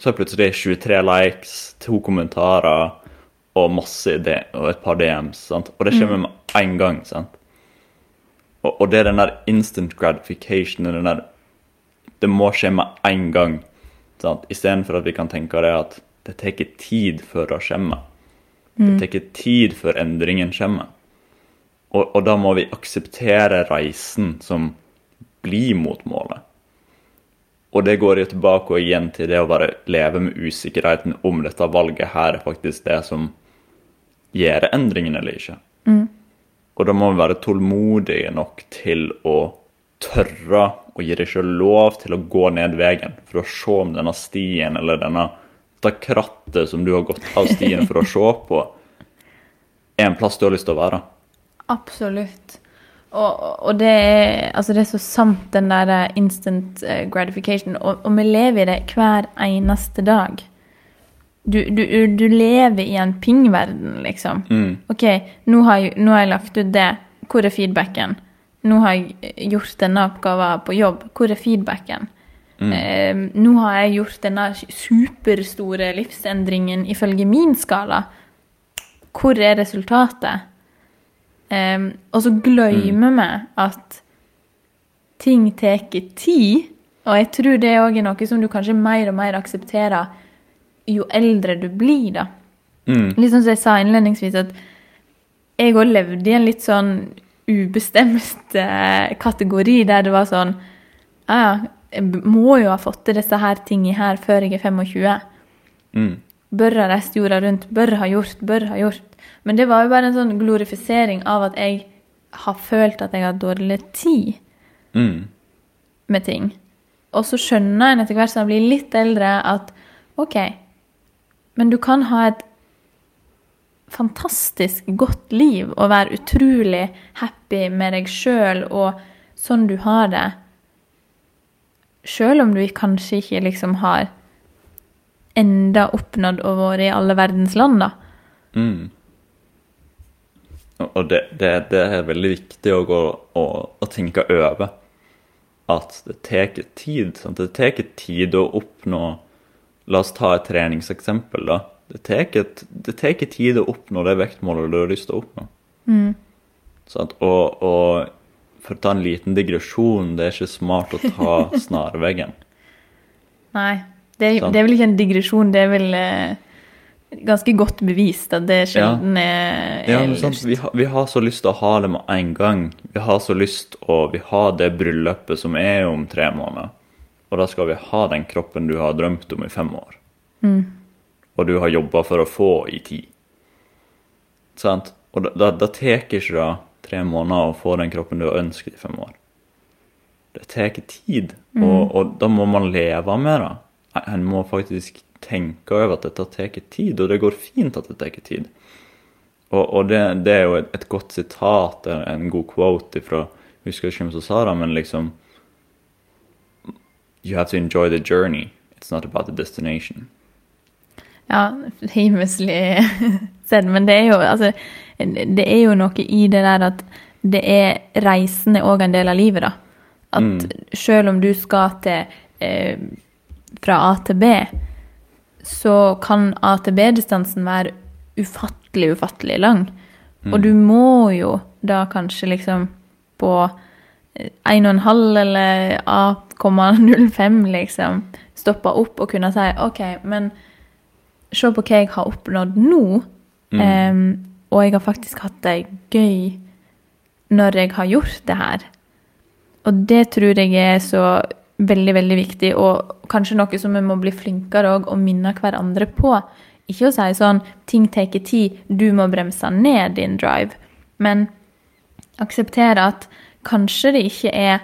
så er plutselig 23 likes, to kommentarer og masse ide og et par DMs. sant? Og det kommer med en gang. sant? Og, og det er den der instant gratification, den der Det må skje med en gang. Istedenfor at vi kan tenke det at det tar tid før det kommer. Det tar tid før endringen kommer. Og, og da må vi akseptere reisen som blir mot målet. Og det går jo tilbake og igjen til det å bare leve med usikkerheten om dette valget her er faktisk det som gjør endringen eller ikke. Og da må vi være tålmodige nok til å tørre å gi deg sjøl lov til å gå ned veien for å se om denne stien eller denne, dette krattet som du har gått av stien for å se på, er en plass du har lyst til å være. Absolutt. Og, og det, er, altså det er så sant, den der eh, instant eh, gratification. Og, og vi lever i det hver eneste dag. Du, du, du lever i en pingverden, liksom. OK, nå har, jeg, nå har jeg lagt ut det. Hvor er feedbacken? Nå har jeg gjort denne oppgaven på jobb. Hvor er feedbacken? Eh, nå har jeg gjort denne superstore livsendringen ifølge min skala. Hvor er resultatet? Eh, og så glemmer vi at ting tar tid. Og jeg tror det òg er noe som du kanskje mer og mer aksepterer jo eldre du blir, da. Litt sånn som jeg sa innledningsvis, at jeg òg levde i en litt sånn ubestemt eh, kategori der det var sånn Ja, ja, jeg må jo ha fått til disse her tingene her før jeg er 25. Mm. Bør ha reist jorda rundt, bør ha gjort, bør ha gjort. Men det var jo bare en sånn glorifisering av at jeg har følt at jeg har dårlig tid Mm. med ting. Og så skjønner en etter hvert som jeg blir litt eldre, at OK, men du kan ha et fantastisk godt liv og være utrolig happy med deg sjøl og sånn du har det, sjøl om du kanskje ikke liksom har enda oppnådd å være i alle verdens land, da. Mm. Og det, det, det er veldig viktig å, gå, å, å tenke over at det tar tid. Sant? Det tar tid å oppnå La oss ta et treningseksempel. da. Det tar et- det tar tid å oppnå det vektmålet du har lyst til å oppnå. Sånn, Og, og for å ta en liten digresjon, det er ikke smart å ta snarveggen. Nei. Det er, det er vel ikke en digresjon, det er vel eh, ganske godt bevist at det sjelden er, Ja, er men sant, lurt. vi, har, vi har så lyst til å ha det med en gang. Vi har så lyst å Vi har det bryllupet som er om tre måneder. Og da skal vi ha den kroppen du har drømt om i fem år. Og du har jobba for å få i ti. Sant? Og da, da, da tar ikke det tre måneder å få den kroppen du har ønsket i fem år. Det tar tid, og, og da må man leve med det. En må faktisk tenke over at dette tar tid, og det går fint at det tar tid. Og, og det, det er jo et, et godt sitat, en- god quote fra Jeg husker ikke hvem som sa det, men liksom You have to enjoy the journey. It's not about the destination. Ja, famously sett, men det er jo altså Det er jo noe i det der at det er reisen er òg en del av livet, da. At selv om du skal til eh, fra A til B, så kan A til B-distansen være ufattelig, ufattelig lang. Og du må jo da kanskje liksom på eh, 1,5 eller A,05 liksom stoppe opp og kunne si OK, men se på hva jeg har oppnådd nå. Em, og jeg har faktisk hatt det gøy når jeg har gjort det her. Og det tror jeg er så veldig, veldig viktig, og kanskje noe som vi må bli flinkere òg å minne hverandre på. Ikke å si sånn ting tar tid, du må bremse ned din drive, men akseptere at kanskje det ikke er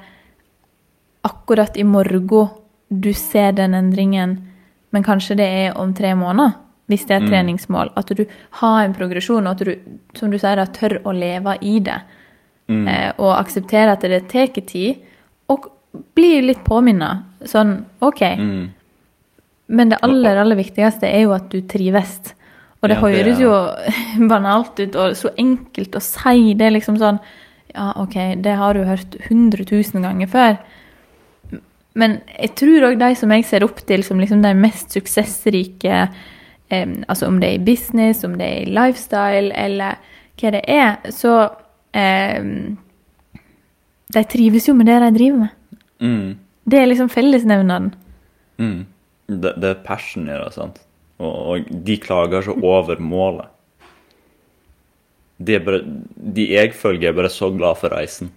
akkurat i morgen du ser den endringen, men kanskje det er om tre måneder, hvis det er et treningsmål. At du har en progresjon, og at du, som du sier, tør å leve i det. Eh, og akseptere at det tar tid, og bli litt påminnet. Sånn, OK. Men det aller, aller viktigste er jo at du trives. Og det Ja, det høres jo banalt ut og så enkelt å si. Det er liksom sånn Ja, OK, det har du hørt 100 000 ganger før. Men jeg tror òg de som jeg ser opp til som liksom de mest suksessrike eh, Altså om det er i business, om det er i lifestyle, eller hva det er, så eh, De trives jo med det de driver med. Mm. Det er liksom fellesnevneren. Mm. Det, det er passion i det, sant? Og, og de klager ikke over målet. De, bare, de jeg følger, er bare så glad for reisen.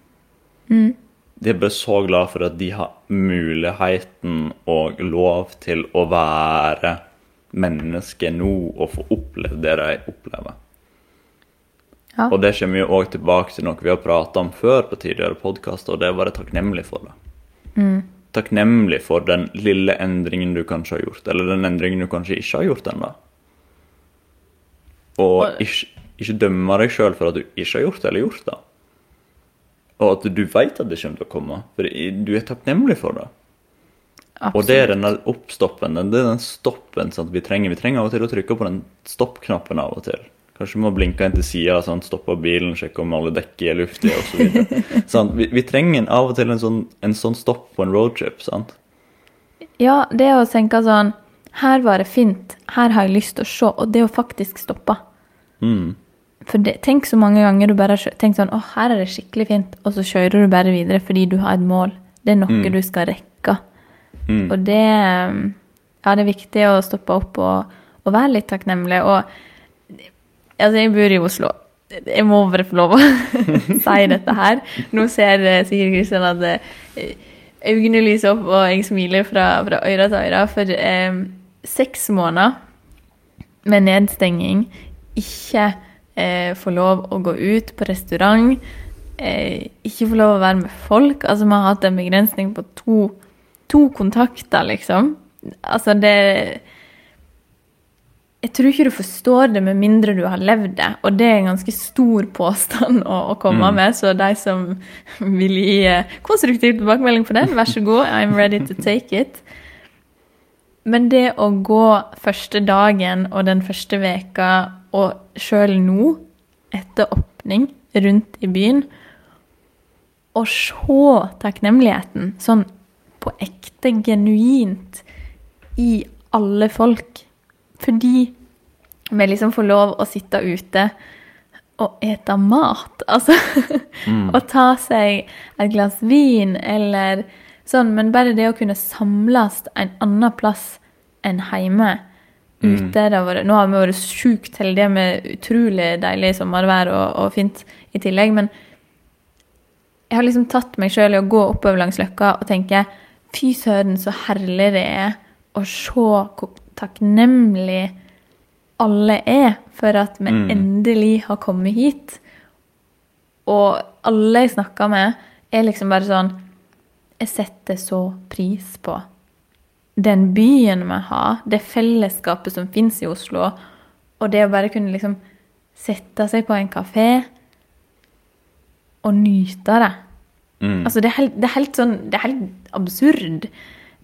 de er bare så glad for at de har muligheten og lov til å være menneske nå og få oppleve det de opplever. Ja. Og det kommer jo òg tilbake til noe vi har prata om før på tidligere podkaster, og det er å være takknemlig for det. Takknemlig for den lille endringen du kanskje har gjort, eller den endringen du kanskje ikke har gjort ennå. Og Og- ikke, ikke dømme deg sjøl for at du ikke har gjort det, eller gjort det. Og at du veit at det kommer til å komme, for du er takknemlig for det. Og det er den oppstoppen, den- det er den stoppen sant, vi trenger. Vi trenger av og til å trykke på den stopp-knappen av og til. Kanskje vi må blinke inn til sida, sånn, stoppe bilen, sjekke om alle dekk er luftige osv. sånn, vi, vi trenger av og til en sånn, en sånn stopp på en roadtrip. sant? Ja, det å tenke sånn Her var det fint. Her har jeg lyst til å se. Og det å faktisk stoppe. Mm. For det, tenk så mange ganger du bare tenkt sånn Å, her er det skikkelig fint. Og så kjører du bare videre fordi du har et mål. Det er noe du skal rekke. Mm. Og det Ja, det er viktig å stoppe opp og, og være litt takknemlig. Og altså, jeg bor i Oslo. Jeg må bare få lov å si dette her. Nå ser eh, sikkert Kristian at eh, øynene lyser opp, og jeg smiler fra, fra øre til øre. For eh, seks måneder med nedstenging, ikke eh, få lov å gå ut på restaurant, eh, ikke få lov å være med folk. Altså, vi har hatt en begrensning på to, to kontakter, liksom. Altså, det Jeg tror ikke du forstår det med mindre du har levd det, og det er en ganske stor påstand å, å komme med, så de som vil gi eh, konstruktiv tilbakemelding på den, vær så god, I'm ready to take it. Men det å gå første dagen og den første veka, og sjøl nå, etter åpning rundt i byen, og se takknemligheten sånn på ekte, genuint, i alle folk. Fordi vi liksom får lov å sitte ute og ete mat. Altså Å ta seg et glass vin eller sånn. Men bare det å kunne samles en annen plass enn hjemme ute det vært, Nå har vi vært sjukt heldige med utrolig deilig sommervær og, og fint i tillegg, men jeg har liksom tatt meg sjøl i å gå oppover langs Løkka og tenke fy søren, så herlig det er å se hvor takknemlig alle er for at vi endelig har kommet hit. Og alle jeg snakker med, er liksom bare sånn Jeg setter så pris på den byen vi har, det fellesskapet som fins i Oslo, og det å bare kunne liksom sette seg på en kafé og nyte det. Mm. Altså, det er helt, det er helt sånn Det er helt absurd.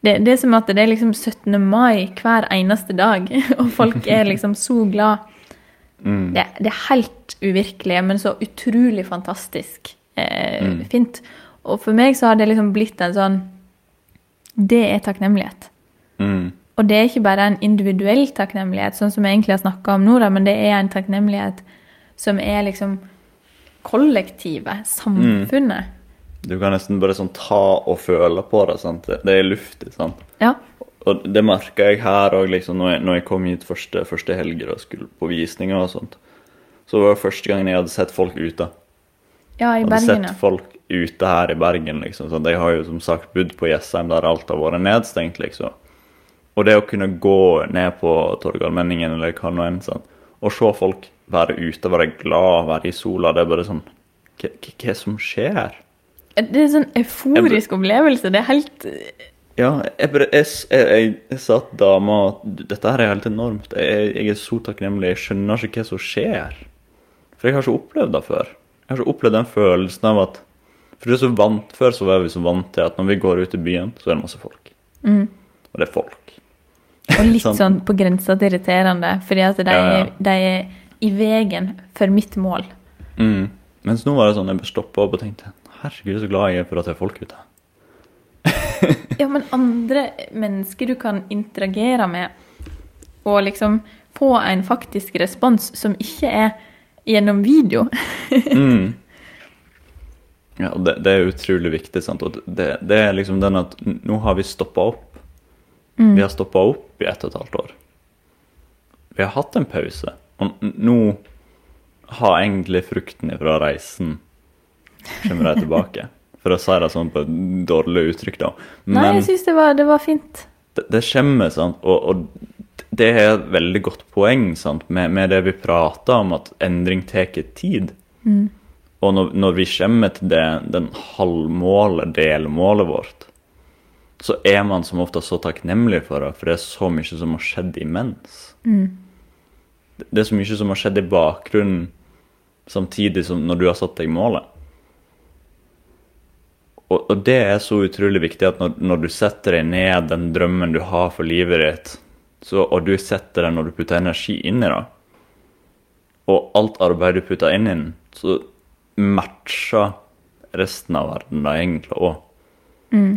Det, det er som at det er liksom 17. mai hver eneste dag, og folk er liksom så glad. Mm. Det, det er helt uvirkelig, men så utrolig fantastisk eh, fint. Og for meg så har det liksom blitt en sånn Det er takknemlighet. Mm. Og det er ikke bare en individuell takknemlighet, sånn som jeg egentlig har snakka om nå, da, men det er en takknemlighet som er liksom kollektivet, samfunnet. Du kan nesten bare sånn ta og føle på det. sant? Det, det er luftig. sant? Ja. Og det merka jeg her òg, liksom, når, jeg- når jeg kom hit første, første helger og skulle på visninger og sånt. Så var det første gangen jeg hadde sett folk ute. ja, i hadde Bergen, sett ja. folk ute her i Bergen, liksom. Så jeg har jo som sagt bodd på Jessheim der alt har vært nedstengt, liksom. Og det å kunne gå ned på Torgallmenningen eller hva nå enn, sånn, og se folk være ute, være glad, være i sola, det er bare sånn hva er det som skjer? Det er en sånn euforisk opplevelse. Det er helt Ja, jeg, bare, jeg, jeg, jeg, sa til dama at dette her er helt enormt. Jeg, jeg er så takknemlig. Jeg skjønner ikke hva som skjer. For jeg har ikke opplevd det før. Jeg har ikke opplevd den følelsen av at For det er så vant, Før så var vi så vant til at når vi går ut i byen, så er det masse folk. Og det er folk. Og litt Sant. sånn på grensa til irriterende, fordi at de, Ja, ja. De er i veien for mitt mål. Mm. Mens nå var det sånn jeg stoppa opp og tenkte Herregud, så glad jeg er for at det er folk ute. Ja, men andre mennesker du kan interagere med, og liksom få en faktisk respons som ikke er gjennom video. Mm. Ja, det, det er utrolig viktig. sant? Og det, det er liksom den at nå har vi stoppa opp. Vi har stoppa opp i ett og et halvt år. Vi har hatt en pause. Og nå har egentlig frukten fra reisen kommer de tilbake. for å si det sånn på et dårlig uttrykk, da. Nei, jeg syns det, var- det var fint. det, det kommer, sant, og, og det er et veldig godt poeng sant, med, med det vi prater om, at endring tar tid. Og når, når vi kommer til det, den halvmålet, delmålet vårt, så er man som ofte så takknemlig for det, for det er så mye som har skjedd imens. Det det er så mye som har skjedd i bakgrunnen samtidig som når du har satt deg målet. Og, og det er så utrolig viktig at når, når du setter deg ned den drømmen du har for livet ditt, så, og du setter den når du putter energi inn i det, og alt arbeid du putter inn i den, så matcher resten av verden da egentlig òg.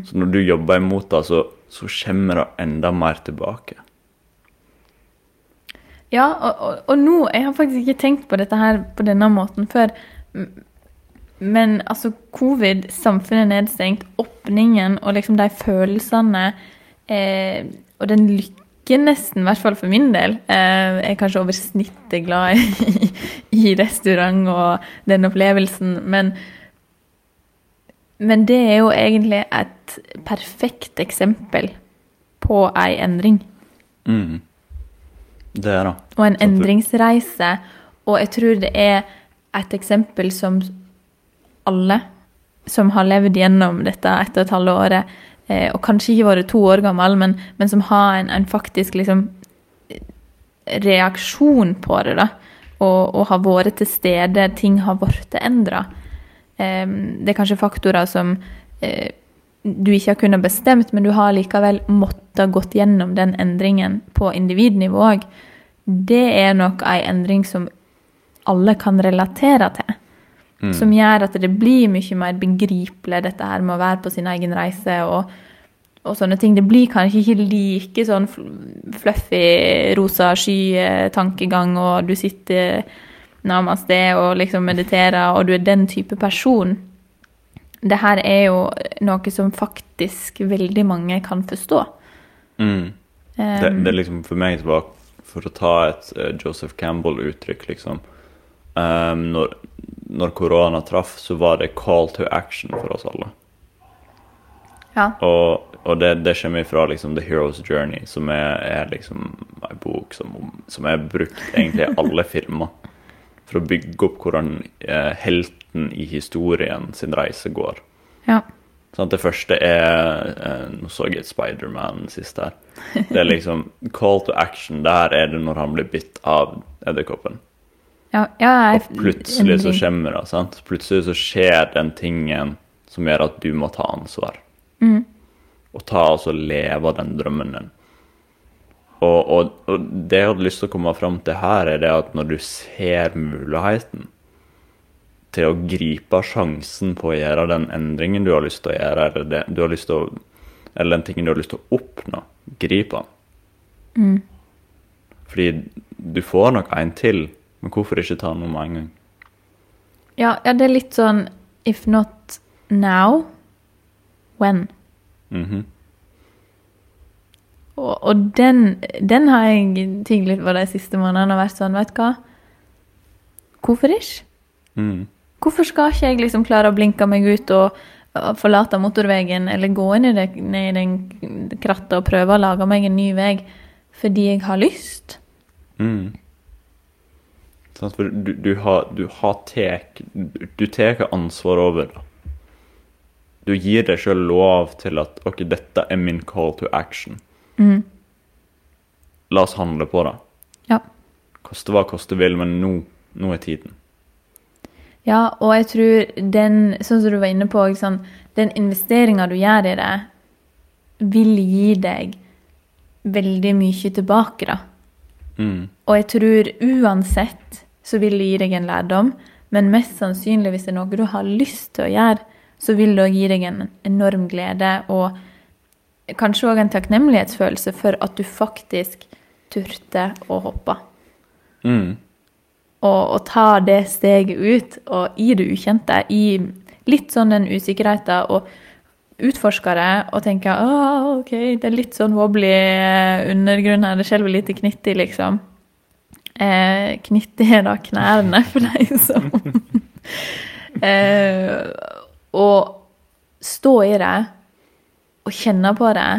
Så når du jobber imot det, så, så kommer det enda mer tilbake. Ja, og, og, og nå Jeg har faktisk ikke tenkt på dette her på denne måten før. Men altså, covid, samfunnet er nedstengt, åpningen og liksom de følelsene eh, og den lykken nesten, i hvert fall for min del eh, Jeg er kanskje over snittet glad i, i restaurant og den opplevelsen, men men det er jo egentlig et perfekt eksempel på ei endring. Mm. Det er det. og en endringsreise. Og jeg tror det er et eksempel som alle som har levd gjennom dette ett og et halvt året, eh, og kanskje ikke vært to år gammel, men, men som har en, en faktisk liksom reaksjon på det, da. Og, og har vært til stede, ting har blitt endra. det er kanskje faktorer som eh, du ikke har kunnet bestemt, men du har likevel måttet gått gjennom den endringen på individnivå òg. Det er nok ei endring som alle kan relatere til. Som gjør at det blir mye mer begripelig, dette her med å være på sin egen reise og, og sånne ting. Det blir kanskje ikke like sånn fluffy, rosa sky-tankegang, og du sitter namaste og liksom mediterer, og du er den type person. Det her er jo noe som faktisk veldig mange kan forstå. Mm. Det, Um, det er liksom for meg tilbake For å ta et eh, Joseph Campbell-uttrykk, liksom. Um, når, når korona traff, så var det call to action for oss alle. ja. Og, og det, det kommer fra liksom The Hero's Journey, som er, er liksom en bok som, som er brukt egentlig i alle filmer. For å bygge opp hvordan eh, helten i historien sin reise går. ja. Sånn, det første er eh, Nå så jeg et Spiderman sist her. Det er liksom Call to action. Der er det når han blir bitt av edderkoppen. Ja, ja, jeg, Og plutselig så kommer det. sant? Plutselig så skjer den tingen som gjør at du må ta ansvar. Mm. Og ta altså leve den drømmen din. Og, og, og det jeg hadde lyst til å komme fram til her, er det at når du ser muligheten til å gripe sjansen på å gjøre den endringen du har lyst til å gjøre, eller, det, du har lyst til å, eller den tingen du har lyst til å oppnå, grip den. Mm. Fordi du får nok en til, men hvorfor ikke ta noe med en gang? Ja, ja, det er litt sånn If not now, when? Mhm. Og, og den, den har jeg tygd litt på de siste månedene og vært sånn, vet du hva? Hvorfor ikke? Mm. Hvorfor skal ikke jeg liksom klare å blinke meg ut og og forlate motorveien, eller gå inn i, det, ned i den krattet og prøve å lage meg en ny vei fordi jeg har lyst? Mm. For du, du har, du har tek, du tar ansvar over det. Du gir deg sjøl lov til at OK, dette er min call to action. Mm. La oss handle på det. Ja. Koste hva koste vil, men nå, nå er tiden. Ja, og jeg tror den, sånn som du var inne på, sånn, den investeringa du gjør i det, vil gi deg veldig mye tilbake, da. Mm. Og jeg tror uansett så vil det gi deg en lærdom, men mest sannsynlig hvis det er noe du har lyst til å gjøre, så vil det gi deg en enorm glede og kanskje òg en takknemlighetsfølelse for at du faktisk turte å hoppe. Mm. Og, og ta det steget ut og i det ukjente, i litt sånn den usikkerheten, og utforske det og tenke ah, OK, det er litt sånn wobbly undergrunn her, det skjelver litt i knittet, liksom. Eh, er da knærne, for deg som eh, Og stå i det og kjenne på det.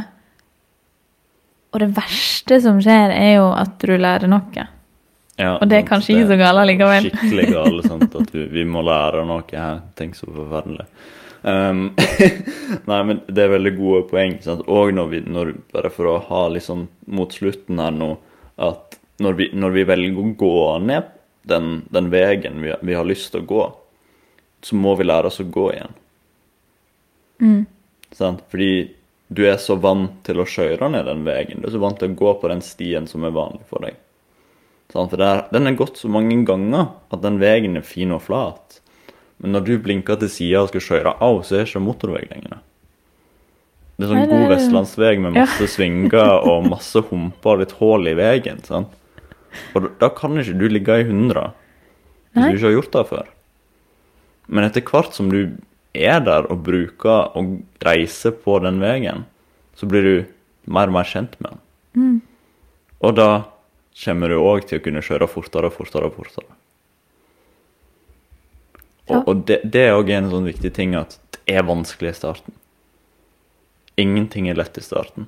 Og det verste som skjer, er jo at du lærer noe. Ja, Og det er kanskje ikke så galt likevel. Skikkelig galt sant, at vi, vi må lære noe her. Tenk så forferdelig. Um, nei, men det er veldig gode poeng. Sant? Og når vi, når, bare for å ha liksom mot slutten her nå, at når vi, når vi velger å gå ned den, den veien vi, vi har lyst til å gå, så må vi lære oss å gå igjen. Sant? Fordi du er så vant til å kjøre ned den veien. Du er så vant til å gå på den stien som er vanlig for deg. Sant? For der, den er gått så mange ganger at den veien er fin og flat. Men når du blinker til sida og skal kjøre av, så er det ikke motorvei lenger. Det er sånn Nei, det god vestlandsvei med masse svinger og masse humper og litt hull i veien. sant? Og da- kan ikke du ligge i 100 hvis Nei. du ikke har gjort det før. Men etter hvert som du er der og bruker og reiser på den veien, så blir du mer og mer kjent med den. Og da kommer du òg til å kunne kjøre fortere og fortere og fortere. Og, Ja. og det, det er òg en sånn viktig ting at det er vanskelig i starten. Ingenting er lett i starten.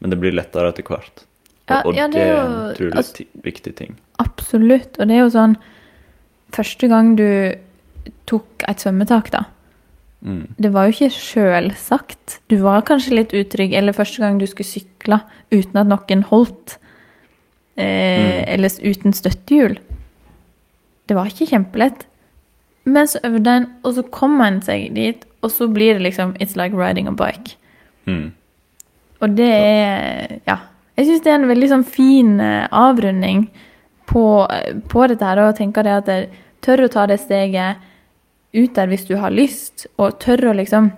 Men det blir lettere etter hvert. Ja, og ja, det det er er en jo- utrolig altså- ti- viktig ting. Absolutt. Og det er jo sånn Første gang du tok et svømmetak, da. Mm. Det var jo ikke sjølsagt. Du var kanskje litt utrygg. Eller første gang du skulle sykle uten at noen holdt. Eh, Eller uten støttehjul. Det var ikke kjempelett. Men så øvde en, og så kom en seg dit, og så blir det liksom It's like riding a bike. Mm. Og det er Ja. Jeg syns det er en veldig sånn fin eh, avrunding på, på dette her, og tenker det at jeg tør å ta det steget ut der hvis du har lyst, og tør å liksom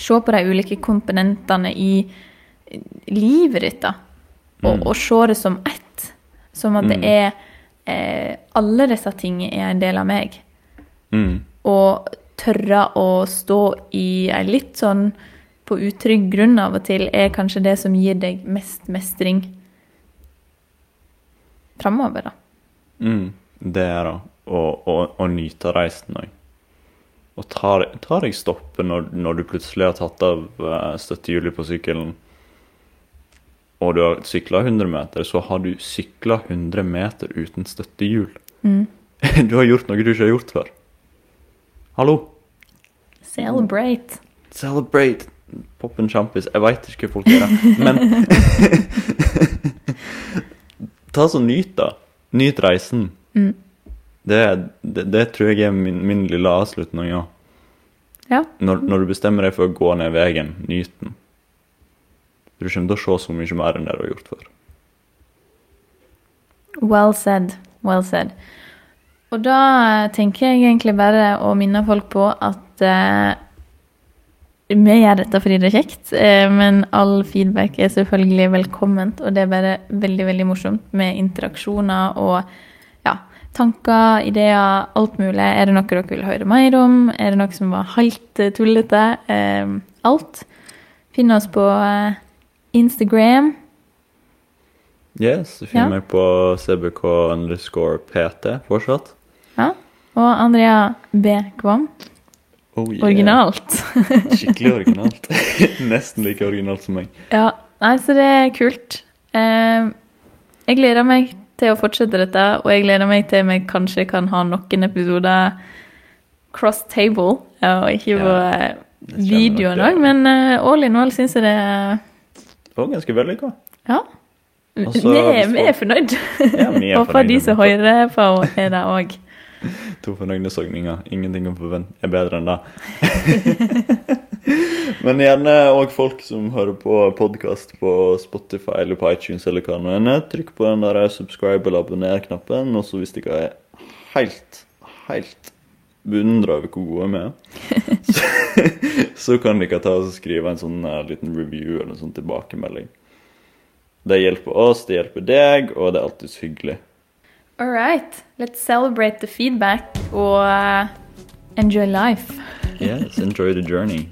se på de ulike komponentene i livet ditt, da. Og, Mm. og se det som ett. Som at det Mm. er eh, Alle disse tingene er en del av meg. Mm. Og tørre å stå i ei litt sånn på utrygg grunn av og til, er kanskje det som gir deg mest mestring framover, da. Mm, det er det. Og, og, og nyte reisen òg. Og ta, ta deg stoppet når, når du plutselig har tatt av uh, støttehjulet på sykkelen, og du har sykla 100 meter, så har du sykla 100 meter uten støttehjul. Mm. Du har gjort noe du ikke har gjort før. Hallo! Celebrate. Celebrate! Pop en sjampis. Jeg veit ikke hva folk gjør, men Ta så Nyt, da. Nyt reisen. Mm. Det, det, det tror jeg er min, min lille avslutning. Ja. Ja. Når, når du bestemmer deg for å gå ned veien, nyt den. Du kommer til å se så mye mer enn det du har gjort før. Well said. Well said. Og da tenker jeg egentlig bare å minne folk på at eh, vi gjør dette fordi det er kjekt, eh, men all feedback er selvfølgelig velkomment. Og det er bare veldig veldig morsomt med interaksjoner og ja, tanker, ideer, alt mulig. Er det noe dere vil høre mer om? Er det noe som var helt eh, tullete? Eh, alt. Finn oss på Instagram. Yes, du Ja. finner meg på cbk underscore pt fortsatt. Ja. Og Andrea B. Kvam. Oh, yeah. Originalt. Skikkelig originalt. Nesten like originalt som meg. Ja, nei, så det er kult. Eh, jeg gleder meg til å fortsette dette, og jeg gleder meg til vi kanskje kan ha noen episoder cross table, og ikke på ja, video en til. men uh, all in all syns jeg det er Og ganske vellykka. Ja. Også, vi, er, vi er fornøyd. Ja, vi er Håper de som hører på, er det òg. To fornøyde sogninger. Ingenting å forvente er bedre enn det. Men gjerne òg folk som hører på podkast på Spotify eller på iTunes eller hva det nå er. Trykk på den der subscribe eller abonner-knappen. Og så hvis dere er helt, helt beundra over hvor gode vi er, så, så kan dere ta og skrive en sånn uh, liten review eller en sånn tilbakemelding. Det hjelper oss, det hjelper deg, og det er alltid hyggelig. All right. Let's celebrate the feedback og eh, enjoy life. Yes, enjoy the journey.